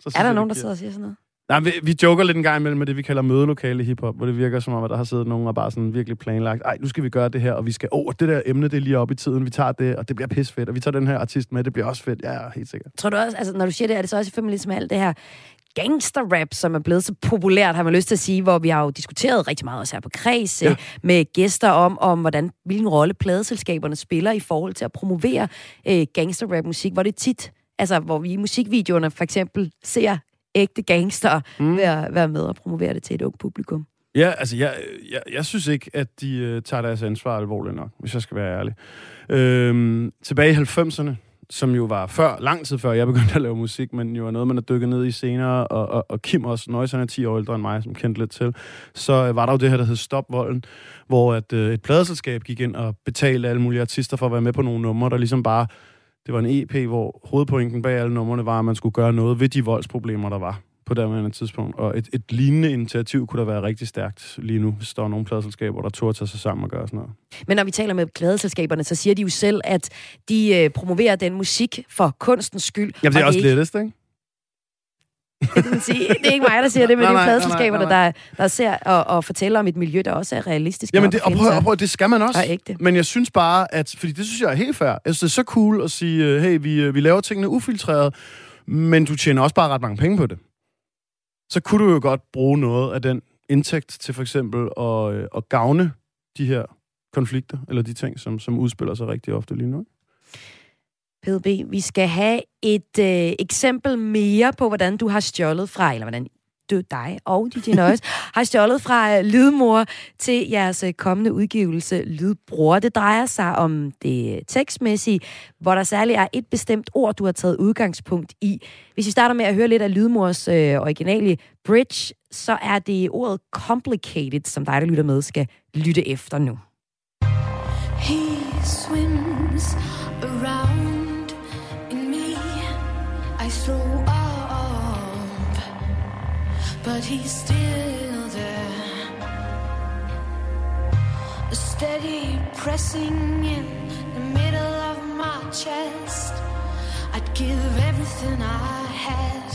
synes Er der jeg, nogen, der sidder og siger sådan noget? Nej, vi, vi joker lidt en gang imellem med det, vi kalder mødelokale hiphop, hvor det virker som om, at der har siddet nogen og bare sådan virkelig planlagt, ej, nu skal vi gøre det her, og vi skal, åh, oh, det der emne, det er lige op i tiden, vi tager det, og det bliver fedt, og vi tager den her artist med, det bliver også fedt, ja, ja helt sikkert. Tror du også, altså når du siger det, er det så også i familie med alt det her gangsterrap, som er blevet så populært, har man lyst til at sige, hvor vi har jo diskuteret rigtig meget også her på Kreds ja. med gæster om, om hvordan, hvilken rolle pladeselskaberne spiller i forhold til at promovere øh, gangsterrap-musik, hvor det tit, altså hvor vi i musikvideoerne for eksempel ser ægte gangster mm. at være med og promovere det til et ungt publikum. Ja, altså jeg, jeg, jeg synes ikke, at de øh, tager deres ansvar alvorligt nok, hvis jeg skal være ærlig. Øhm, tilbage i 90'erne, som jo var før, lang tid før jeg begyndte at lave musik, men jo er noget, man har dykket ned i senere, og, og, og Kim også, Nøjes han er 10 år ældre end mig, som kendte lidt til, så øh, var der jo det her, der hed Stop Volden, hvor at, øh, et pladeselskab gik ind og betalte alle mulige artister for at være med på nogle numre, der ligesom bare, det var en EP, hvor hovedpointen bag alle numrene var, at man skulle gøre noget ved de voldsproblemer, der var på andet tidspunkt. Og et, et lignende initiativ kunne da være rigtig stærkt lige nu, hvis der er nogle pladeselskaber, der turde tage sig sammen og gøre sådan noget. Men når vi taler med pladeselskaberne, så siger de jo selv, at de øh, promoverer den musik for kunstens skyld. Jamen, det er også det lettest, ikke? det, kan sige. det er ikke mig, der siger det, men nej, det er pladeselskaberne, der, der ser og, og fortæller om et miljø, der også er realistisk. Jamen, det, og prøv, og prøv, det skal man også. ægte. Men jeg synes bare, at... Fordi det synes jeg er helt fair. Jeg synes, det er så cool at sige, øh, hey, vi, øh, vi laver tingene ufiltreret, men du tjener også bare ret mange penge på det så kunne du jo godt bruge noget af den indtægt til for eksempel at, øh, at gavne de her konflikter, eller de ting, som, som udspiller sig rigtig ofte lige nu. PDB, vi skal have et øh, eksempel mere på, hvordan du har stjålet fra, eller hvordan du, dig og DJ Nøjes, har stjålet fra uh, Lydmor til jeres uh, kommende udgivelse Lydbror. Det drejer sig om det tekstmæssige, hvor der særligt er et bestemt ord, du har taget udgangspunkt i. Hvis vi starter med at høre lidt af Lydmors uh, originale bridge, så er det ordet complicated, som dig, der lytter med, skal lytte efter nu. He swims but he's still there. A steady pressing in the middle of my chest. I'd give everything I had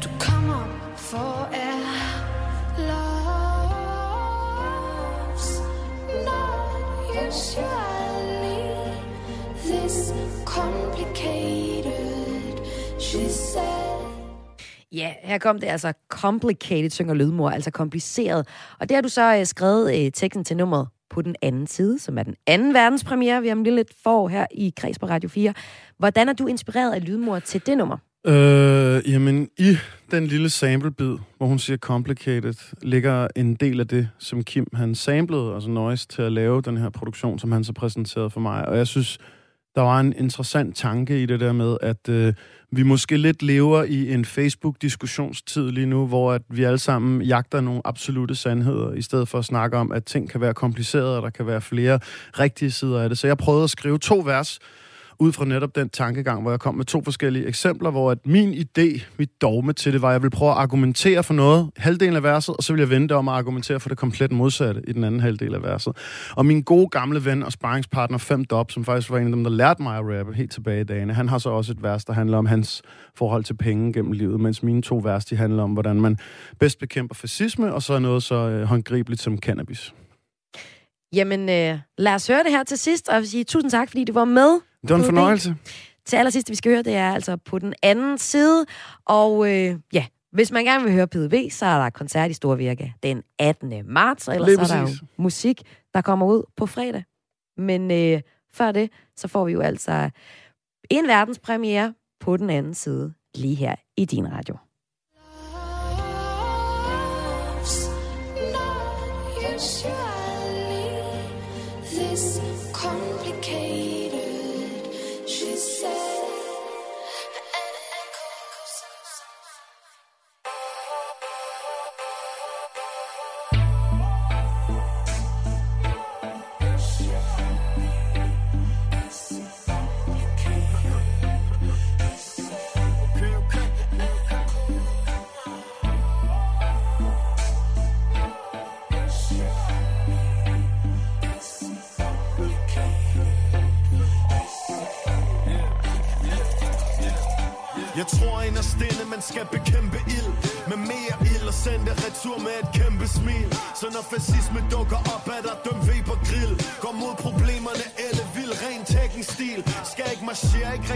to come up for air. Love's not usually this complicated, she said. Ja, her kom det altså complicated, synger Lydmor, altså kompliceret. Og det har du så øh, skrevet øh, teksten til nummeret på den anden side, som er den anden verdenspremiere, vi har lige lidt for her i Kreds på Radio 4. Hvordan er du inspireret af Lydmor til det nummer? Øh, jamen, i den lille samplebid, hvor hun siger complicated, ligger en del af det, som Kim han samplede, altså Noise, til at lave den her produktion, som han så præsenterede for mig. Og jeg synes, der var en interessant tanke i det der med, at øh, vi måske lidt lever i en Facebook-diskussionstid lige nu, hvor at vi alle sammen jagter nogle absolute sandheder, i stedet for at snakke om, at ting kan være komplicerede, og der kan være flere rigtige sider af det. Så jeg prøvede at skrive to vers, ud fra netop den tankegang, hvor jeg kom med to forskellige eksempler, hvor at min idé, mit dogme til det var, at jeg ville prøve at argumentere for noget, halvdelen af verset, og så ville jeg vente om at argumentere for det komplet modsatte i den anden halvdel af verset. Og min gode gamle ven og sparringspartner Fem Dob, som faktisk var en af dem, der lærte mig at rappe helt tilbage i dagene, han har så også et vers, der handler om hans forhold til penge gennem livet, mens mine to vers, de handler om, hvordan man bedst bekæmper fascisme, og så er noget så øh, håndgribeligt som cannabis. Jamen, øh, lad os høre det her til sidst, og sige tusind tak, fordi du var med. Det var en fornøjelse. Til allersidst, vi skal høre, det er altså på den anden side. Og øh, ja, hvis man gerne vil høre PDV, så er der koncert i Storvirke den 18. marts, og ellers Lige er der jo musik, der kommer ud på fredag. Men øh, før det, så får vi jo altså en verdenspremiere på den anden side, lige her i din radio.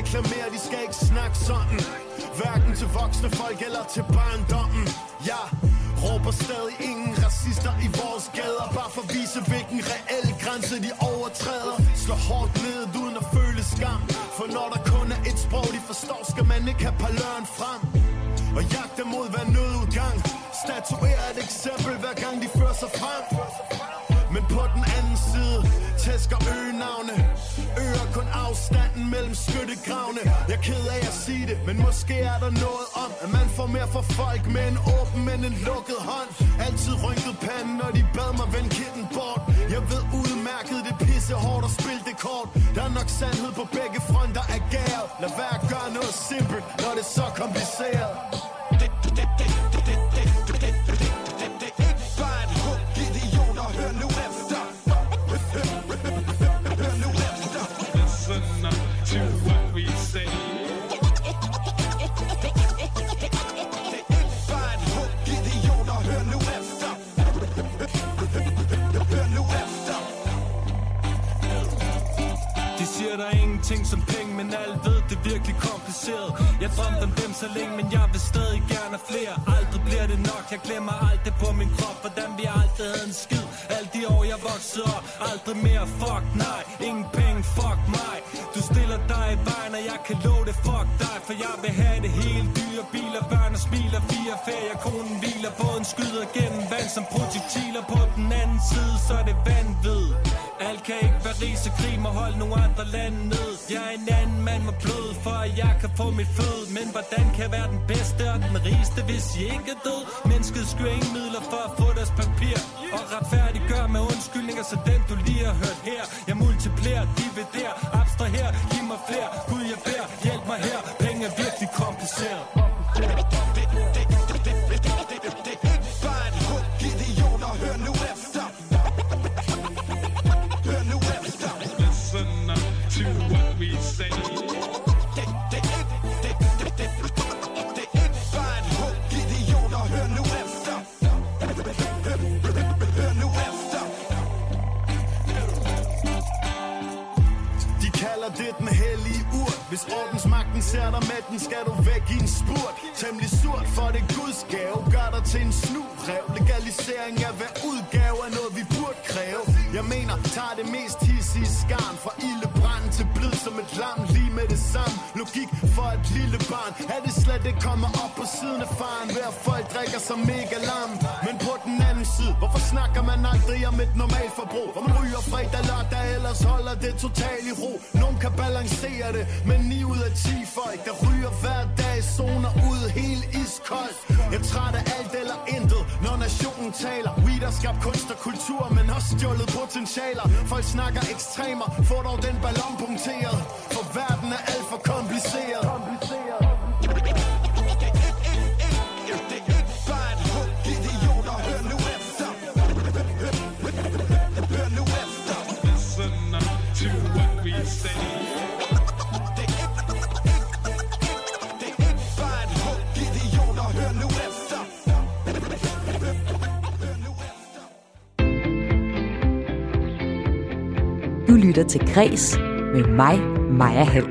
Marchere, reklamere, de skal ikke snakke sådan. Hverken til voksne folk eller til barndommen. Ja, råber stadig ingen racister i vores gader. Bare for at vise, hvilken reel grænse de overtræder. Slå hårdt ned uden at føle skam. For når der kun er et sprog, de forstår, skal man ikke have paløren frem. Og jagte mod hver nødudgang Statuere et eksempel, hver gang de fører sig frem. Men på den anden side tæsker øgenavne. Øger kun afstanden mellem skyttegravene. Jeg er ked af at sige det, men måske er der noget om At man får mere for folk med en åben, end en lukket hånd. Altid rynket panden, når de bad mig vende kitten bort. Jeg ved udmærket, det pisse hårdt at spille det kort. Der er nok sandhed på begge fronter af gær. Lad være at gøre noget simpelt, når det er så kompliceret der er ingenting som penge Men alle ved det er virkelig kompliceret. Jeg drømte om dem så længe Men jeg vil stadig gerne have flere. Aldrig bliver det nok. Jeg glemmer aldrig på min krop. Hvordan vi aldrig havde en skid. Alle de år jeg voksede op. Aldrig mere. Fuck nej. Ingen penge. Fuck mig. Du stiller dig i vejen Og jeg kan love det. Fuck dig For jeg vil have det hele. Dyre biler, børn og smiler Fire ferier, konen hviler Båden skyder gennem vand som projektiler På den anden side så er det vanvid alt kan ikke være ris og krig må holde nogle andre lande ned. Jeg er en anden mand med blod, for at jeg kan få mit fød Men hvordan kan jeg være den bedste og den rigeste, hvis I ikke er død? Mennesket skyer ingen midler for at få deres papir. Og retfærdiggør med undskyldninger, så den du lige har hørt her. Jeg multiplerer, dividerer, ordensmagten ser dig med den, skal du væk i en spurt. Temmelig surt, for det Guds gave. Gør dig til en snuvrev Legalisering af hver udgave er noget, vi burde kræve. Jeg mener, tager det mest hissige skarn. Fra ildebrand til blid som et lam Lige med det samme. Logik for et lille barn. Er det slet ikke kommer op på siden af faren? Hver folk drikker sig mega lam. Men på den anden side Hvorfor snakker man aldrig om et normalt forbrug? Hvor man ryger fredag, lørdag Ellers holder det totalt i ro. Nogen kan balancere det Men 9 ud af 10 folk Der ryger hver dag Zoner ud helt iskoldt Jeg er træt af alt eller intet Når nationen taler. Weed har skabt kunst og kultur Men også stjålet potentialer. Folk snakker ekstremer. Får dog den ballon punkteret. For verden er alt for kompliceret. Lytter til Græs med mig, Maja Hall.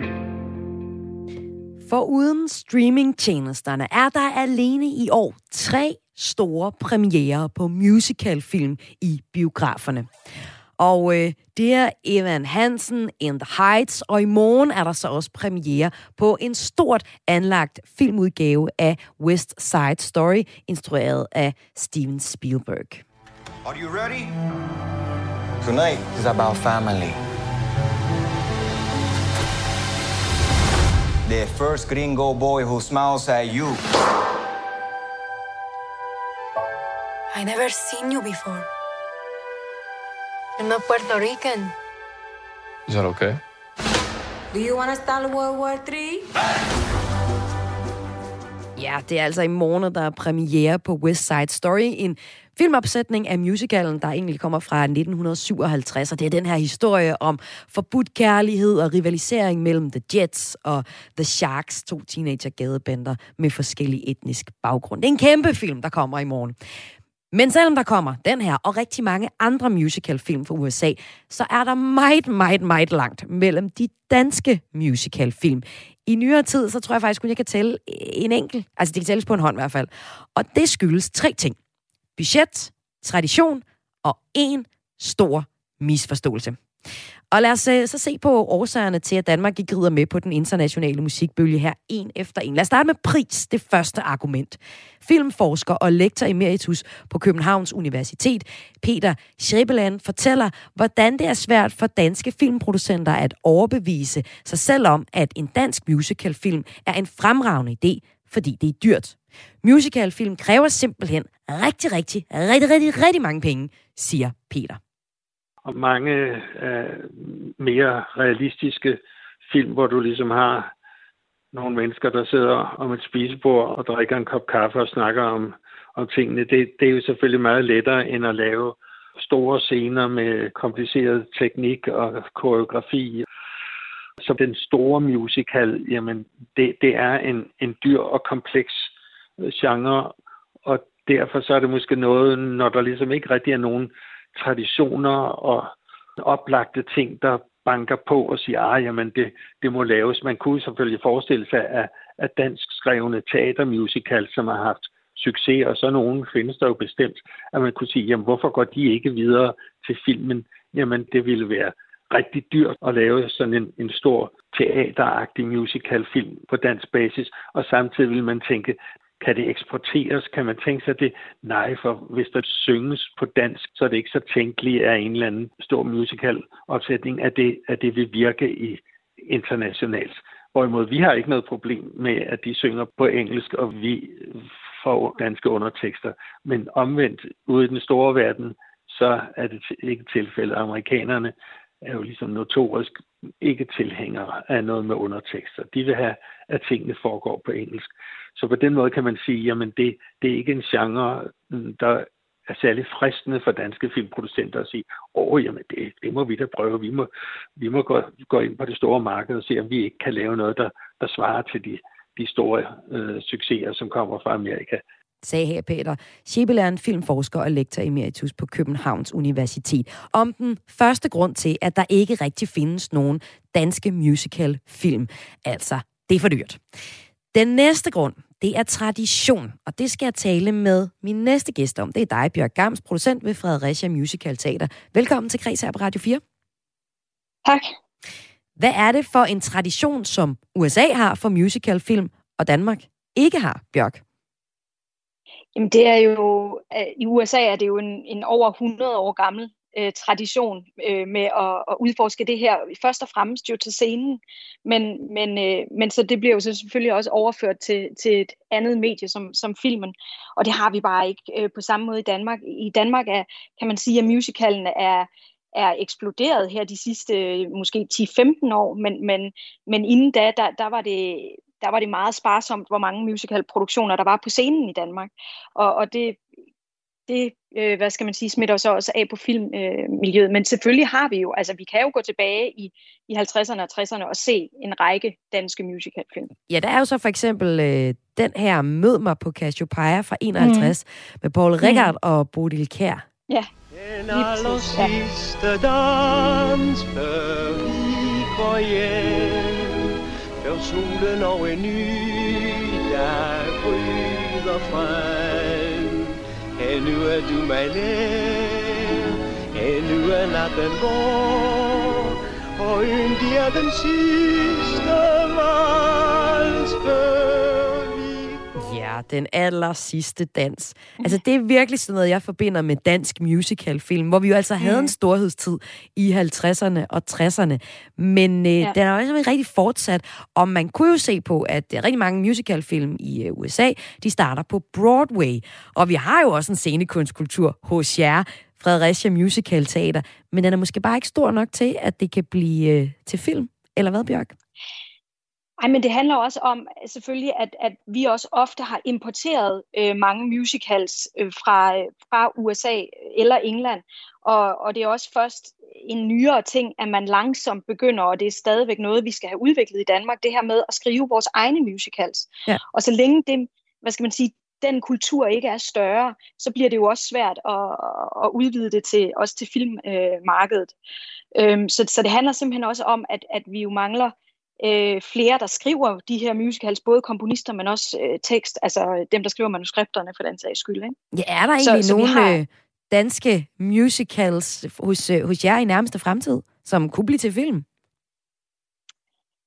For uden streamingtjenesterne er der alene i år tre store premiere på musicalfilm i biograferne. Og øh, det er Evan Hansen in the Heights, og i morgen er der så også premiere på en stort anlagt filmudgave af West Side Story, instrueret af Steven Spielberg. Are you ready? Tonight is about family. The first gringo boy who smiles at you. I never seen you before. You're not Puerto Rican. Is that okay? Do you want to start World War III? Ja, det er altså i morgen, der er premiere på West Side Story, en filmopsætning af musicalen, der egentlig kommer fra 1957, og det er den her historie om forbudt kærlighed og rivalisering mellem The Jets og The Sharks, to teenager gadebænder med forskellig etnisk baggrund. Det er en kæmpe film, der kommer i morgen. Men selvom der kommer den her og rigtig mange andre musicalfilm fra USA, så er der meget, meget, meget langt mellem de danske musicalfilm. I nyere tid, så tror jeg faktisk kun, jeg kan tælle en enkelt. Altså, det kan tælles på en hånd i hvert fald. Og det skyldes tre ting. Budget, tradition og en stor misforståelse. Og lad os øh, så se på årsagerne til, at Danmark ikke rider med på den internationale musikbølge her en efter en. Lad os starte med pris, det første argument. Filmforsker og lektor emeritus på Københavns Universitet, Peter Schrebeland, fortæller, hvordan det er svært for danske filmproducenter at overbevise sig selv om, at en dansk musicalfilm er en fremragende idé, fordi det er dyrt. Musicalfilm kræver simpelthen rigtig, rigtig, rigtig, rigtig, rigtig mange penge, siger Peter og mange øh, mere realistiske film, hvor du ligesom har nogle mennesker, der sidder om et spisebord og drikker en kop kaffe og snakker om, om tingene. Det, det er jo selvfølgelig meget lettere end at lave store scener med kompliceret teknik og koreografi. Så den store musical, jamen, det, det er en, en dyr og kompleks genre, og derfor så er det måske noget, når der ligesom ikke rigtig er nogen traditioner og oplagte ting, der banker på og siger, at ah, det, det må laves. Man kunne selvfølgelig forestille sig, at, at dansk skrevne teatermusical, som har haft succes, og så nogen findes der jo bestemt, at man kunne sige, jamen hvorfor går de ikke videre til filmen? Jamen det ville være rigtig dyrt at lave sådan en, en stor teateragtig musicalfilm på dansk basis, og samtidig vil man tænke, kan det eksporteres? Kan man tænke sig det? Nej, for hvis der synges på dansk, så er det ikke så tænkeligt, at en eller anden stor musical opsætning, at det, at det vil virke i internationalt. Hvorimod vi har ikke noget problem med, at de synger på engelsk, og vi får danske undertekster. Men omvendt, ude i den store verden, så er det ikke tilfældet. Amerikanerne er jo ligesom notorisk ikke tilhængere af noget med undertekster. De vil have, at tingene foregår på engelsk. Så på den måde kan man sige, jamen det, det er ikke en genre, mm, der er særlig fristende for danske filmproducenter at sige, åh, jamen det, det må vi da prøve. Vi må, vi må gå, gå ind på det store marked og se, om vi ikke kan lave noget, der, der svarer til de, de store øh, succeser, som kommer fra Amerika sagde her Peter Schibel filmforsker og lektor emeritus på Københavns Universitet, om den første grund til, at der ikke rigtig findes nogen danske musical-film. Altså, det er for dyrt. Den næste grund, det er tradition, og det skal jeg tale med min næste gæst om. Det er dig, Bjørk Gams, producent ved Fredericia Musical Teater. Velkommen til Kreds her på Radio 4. Tak. Hvad er det for en tradition, som USA har for musicalfilm, og Danmark ikke har, Bjørk? Jamen det er jo, øh, i USA er det jo en, en over 100 år gammel øh, tradition øh, med at, at udforske det her, først og fremmest jo til scenen, men, men, øh, men så det bliver jo så selvfølgelig også overført til, til et andet medie som, som filmen, og det har vi bare ikke øh, på samme måde i Danmark. I Danmark er, kan man sige, at musicalen er, er eksploderet her de sidste måske 10-15 år, men, men, men inden da, der, der var det der var det meget sparsomt, hvor mange musicalproduktioner der var på scenen i Danmark. Og, og det, det øh, hvad skal man sige, smitter så også af på filmmiljøet. Øh, Men selvfølgelig har vi jo, altså vi kan jo gå tilbage i, i 50'erne og 60'erne og se en række danske musicalfilm. Ja, der er jo så for eksempel øh, den her Mød mig på Cassiopeia fra 51 mm. med Paul Rickard mm. og Bodil Kær. Ja. Den aller sidste solen og en ny dag bryder frem. Endnu er du mig nær, endnu er natten går, og yndig er den sidste vals den aller sidste dans. Altså, det er virkelig sådan noget, jeg forbinder med dansk musicalfilm, hvor vi jo altså havde en storhedstid i 50'erne og 60'erne. Men øh, ja. den er jo ikke rigtig fortsat, og man kunne jo se på, at rigtig mange musicalfilm i øh, USA, de starter på Broadway. Og vi har jo også en scenekunstkultur hos jer, Fredericia Musical Teater, men den er måske bare ikke stor nok til, at det kan blive øh, til film. Eller hvad, Bjørk? Ej, men det handler også om selvfølgelig, at, at vi også ofte har importeret øh, mange musicals øh, fra, fra USA eller England, og, og det er også først en nyere ting, at man langsomt begynder, og det er stadigvæk noget, vi skal have udviklet i Danmark, det her med at skrive vores egne musicals. Ja. Og så længe det, hvad skal man sige, den kultur ikke er større, så bliver det jo også svært at, at udvide det til også til filmmarkedet. Øhm, så, så det handler simpelthen også om, at, at vi jo mangler øh, flere, der skriver de her musicals, både komponister, men også øh, tekst, altså dem, der skriver manuskripterne for den sags skyld. Ikke? Ja, er der egentlig Så- så nogle har- har... danske musicals hos, øh, hos jer i nærmeste fremtid, som kunne blive til film?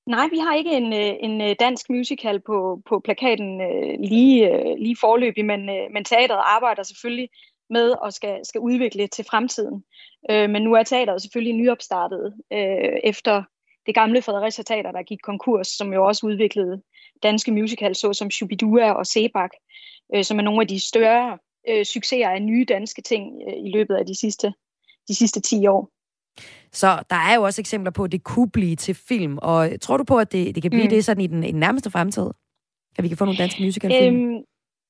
Nej, vi har ikke en, øh, en øh, dansk musical på, på plakaten øh, lige, øh, lige forløbig, men, øh, men teateret arbejder selvfølgelig med og skal, skal udvikle til fremtiden. Øh, men nu er teateret selvfølgelig nyopstartet øh, efter det gamle Fredericia Teater, der gik konkurs, som jo også udviklede danske musicals, såsom Shubidua og Sebak, øh, som er nogle af de større øh, succeser af nye danske ting øh, i løbet af de sidste, de sidste 10 år. Så der er jo også eksempler på, at det kunne blive til film. Og tror du på, at det, det kan blive Mm. det sådan i den, i den nærmeste fremtid? At vi kan få nogle danske musicalfilm? Øhm,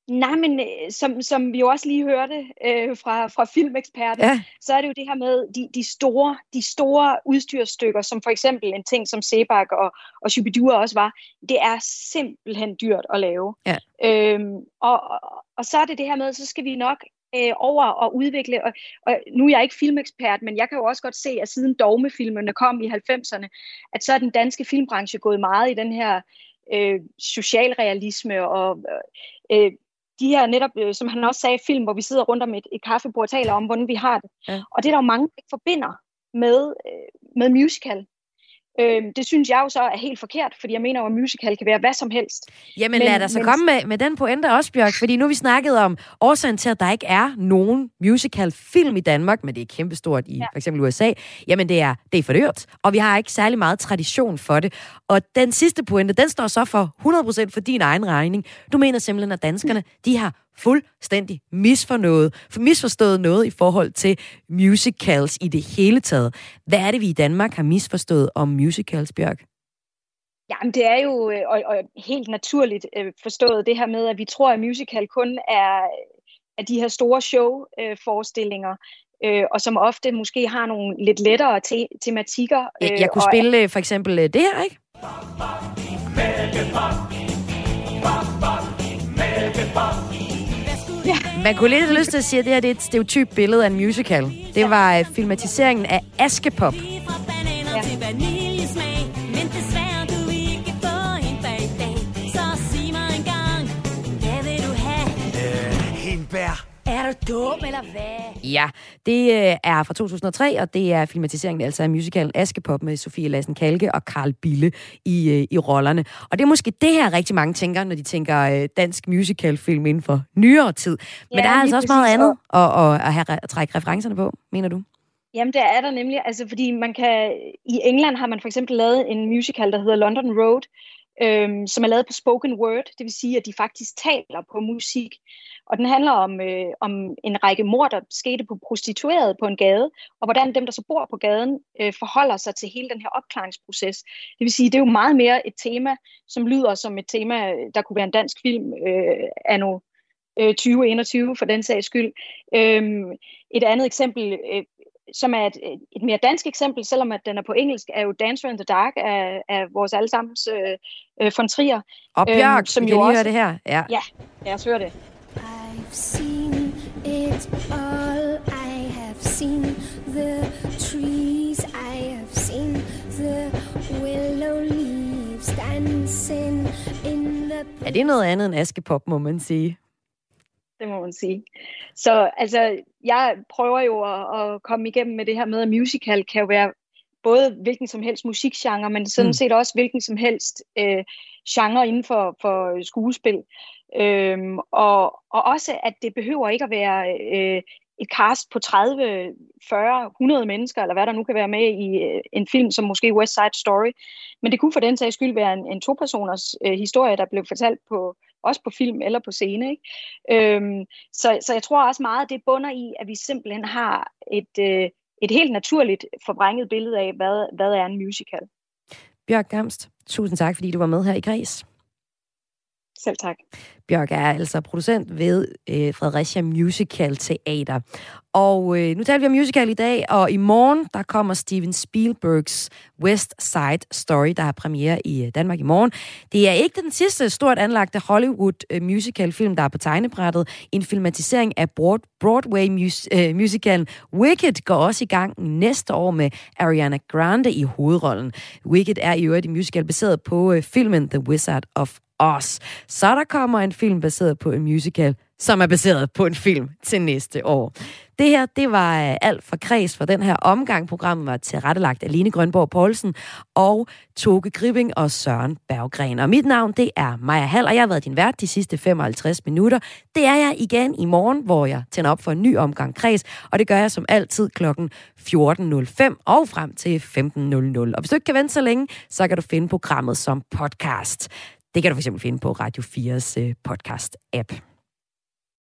nej, men øh, som, som vi jo også lige hørte øh, fra, fra filmeksperten, Ja. så er det jo det her med de, de, store, de store udstyrsstykker, som for eksempel en ting som Sebak og, og Shubidua også var, det er simpelthen dyrt at lave. Ja. Øhm, og, og, og så er det det her med, så skal vi nok øh, over og udvikle, og, og nu er jeg ikke filmekspert, men jeg kan jo også godt se, at siden dogmefilmene kom i 90'erne, at så er den danske filmbranche gået meget i den her øh, socialrealisme og øh, de her netop, øh, som han også sagde, film, hvor vi sidder rundt om et, et kaffebord og taler om, hvordan vi har det. Ja. Og det er der jo mange, der ikke forbinder med, øh, med musical. Øh, det synes jeg jo så er helt forkert, fordi jeg mener jo, at musical kan være hvad som helst. Jamen men, lad os så men- komme med, med den pointe også, Bjørk, fordi nu vi snakket om årsagen til, at der ikke er nogen musical-film i Danmark, men det er kæmpestort i ja. for eksempel USA. Jamen det er, det er for dyrt, og vi har ikke særlig meget tradition for det. Og den sidste pointe, den står så for 100% for din egen regning. Du mener simpelthen, at danskerne, de har fuldstændig misfornået, misforstået noget i forhold til musicals i det hele taget. Hvad er det, vi i Danmark har misforstået om musicals, Bjørk? Jamen, det er jo øh, og, og helt naturligt øh, forstået det her med, at vi tror, at musical kun er, er de her store show-forestillinger, øh, og som ofte måske har nogle lidt lettere te- tematikker. Jeg, jeg kunne og- spille for eksempel det her, ikke? Man kunne lidt have lyst til at sige, at det her det er et stereotyp billede af en musical. Det var øh, filmatiseringen af Askepop. Hindbær. Er du dum, eller hvad? Ja, det øh, er fra 2003, og det er filmatiseringen altså af musicalen Askepop med Sofie Lassen Kalke og Karl Bille i, øh, i rollerne. Og det er måske det her rigtig mange tænker, når de tænker øh, dansk musicalfilm inden for nyere tid. Men Ja, der er altså også meget andet at, at, at, have, at trække referencerne på, mener du? Jamen, det er der nemlig, altså fordi man kan, i England har man for eksempel lavet en musical, der hedder London Road, øhm, som er lavet på spoken word, det vil sige, at de faktisk taler på musik. Og den handler om, øh, om en række mord, der skete på prostituerede på en gade, og hvordan dem, der så bor på gaden, øh, forholder sig til hele den her opklaringsproces. Det vil sige, det er jo meget mere et tema, som lyder som et tema, der kunne være en dansk film øh, anno øh, 2021 for den sags skyld. Øhm, et andet eksempel, øh, som er et, et mere dansk eksempel, selvom at den er på engelsk, er jo Dancer in the Dark af, af vores allesammens øh, øh, von Trier. Og Bjørk, som vi kan lige høre det her. Ja. Ja, lad os høre det. I've seen it all. I have seen the trees. I have seen the willow leaves dancing in the Ja, det er noget andet end Askepop, må man sige. det må man sige. Så altså, jeg prøver jo at, at komme igennem med det her med, at musical kan jo være både hvilken som helst musikgenre, men sådan Mm. set også hvilken som helst øh, genre inden for, for skuespil. Øhm, og, og også, at det behøver ikke at være øh, et cast på 30, 40, 100 mennesker, eller hvad der nu kan være med i øh, en film som måske West Side Story. Men det kunne for den sags skyld være en, en to-personers øh, historie, der blev fortalt på også på film eller på scene. Ikke? Øhm, så, så jeg tror også meget, at det bunder i, at vi simpelthen har et, øh, et helt naturligt forvrænget billede af, hvad, hvad er en musical. Bjørk Gamst, Tusind tak, fordi du var med her i Græs. Selv tak. Bjørk er altså producent ved øh, Fredericia Musical Teater. Og øh, nu taler vi om musical i dag, og i morgen, der kommer Steven Spielbergs West Side Story, der har premiere i øh, Danmark i morgen. Det er ikke den sidste stort anlagte Hollywood øh, musical-film, der er på tegnebrættet. En filmatisering af Broadway mus- øh, musicalen Wicked går også i gang næste år med Ariana Grande i hovedrollen. Wicked er i øvrigt en musical baseret på øh, filmen The Wizard of Oz. Så der kommer en film baseret på en musical, som er baseret på en film til næste år. Det her, det var øh, alt for kreds for den her omgang. Programmet var tilrettelagt af Line Grønborg Poulsen og Toge Gribing og Søren Berggren. Og mit navn, det er Maja Hall, og jeg har været din vært de sidste 55 minutter. Det er jeg igen i morgen, hvor jeg tænder op for en ny omgang kreds, og det gør jeg som altid klokken 14.05 og frem til 15.00. Og hvis du ikke kan vente så længe, så kan du finde programmet som podcast. Det kan du fx finde på Radio 4's øh, podcast-app.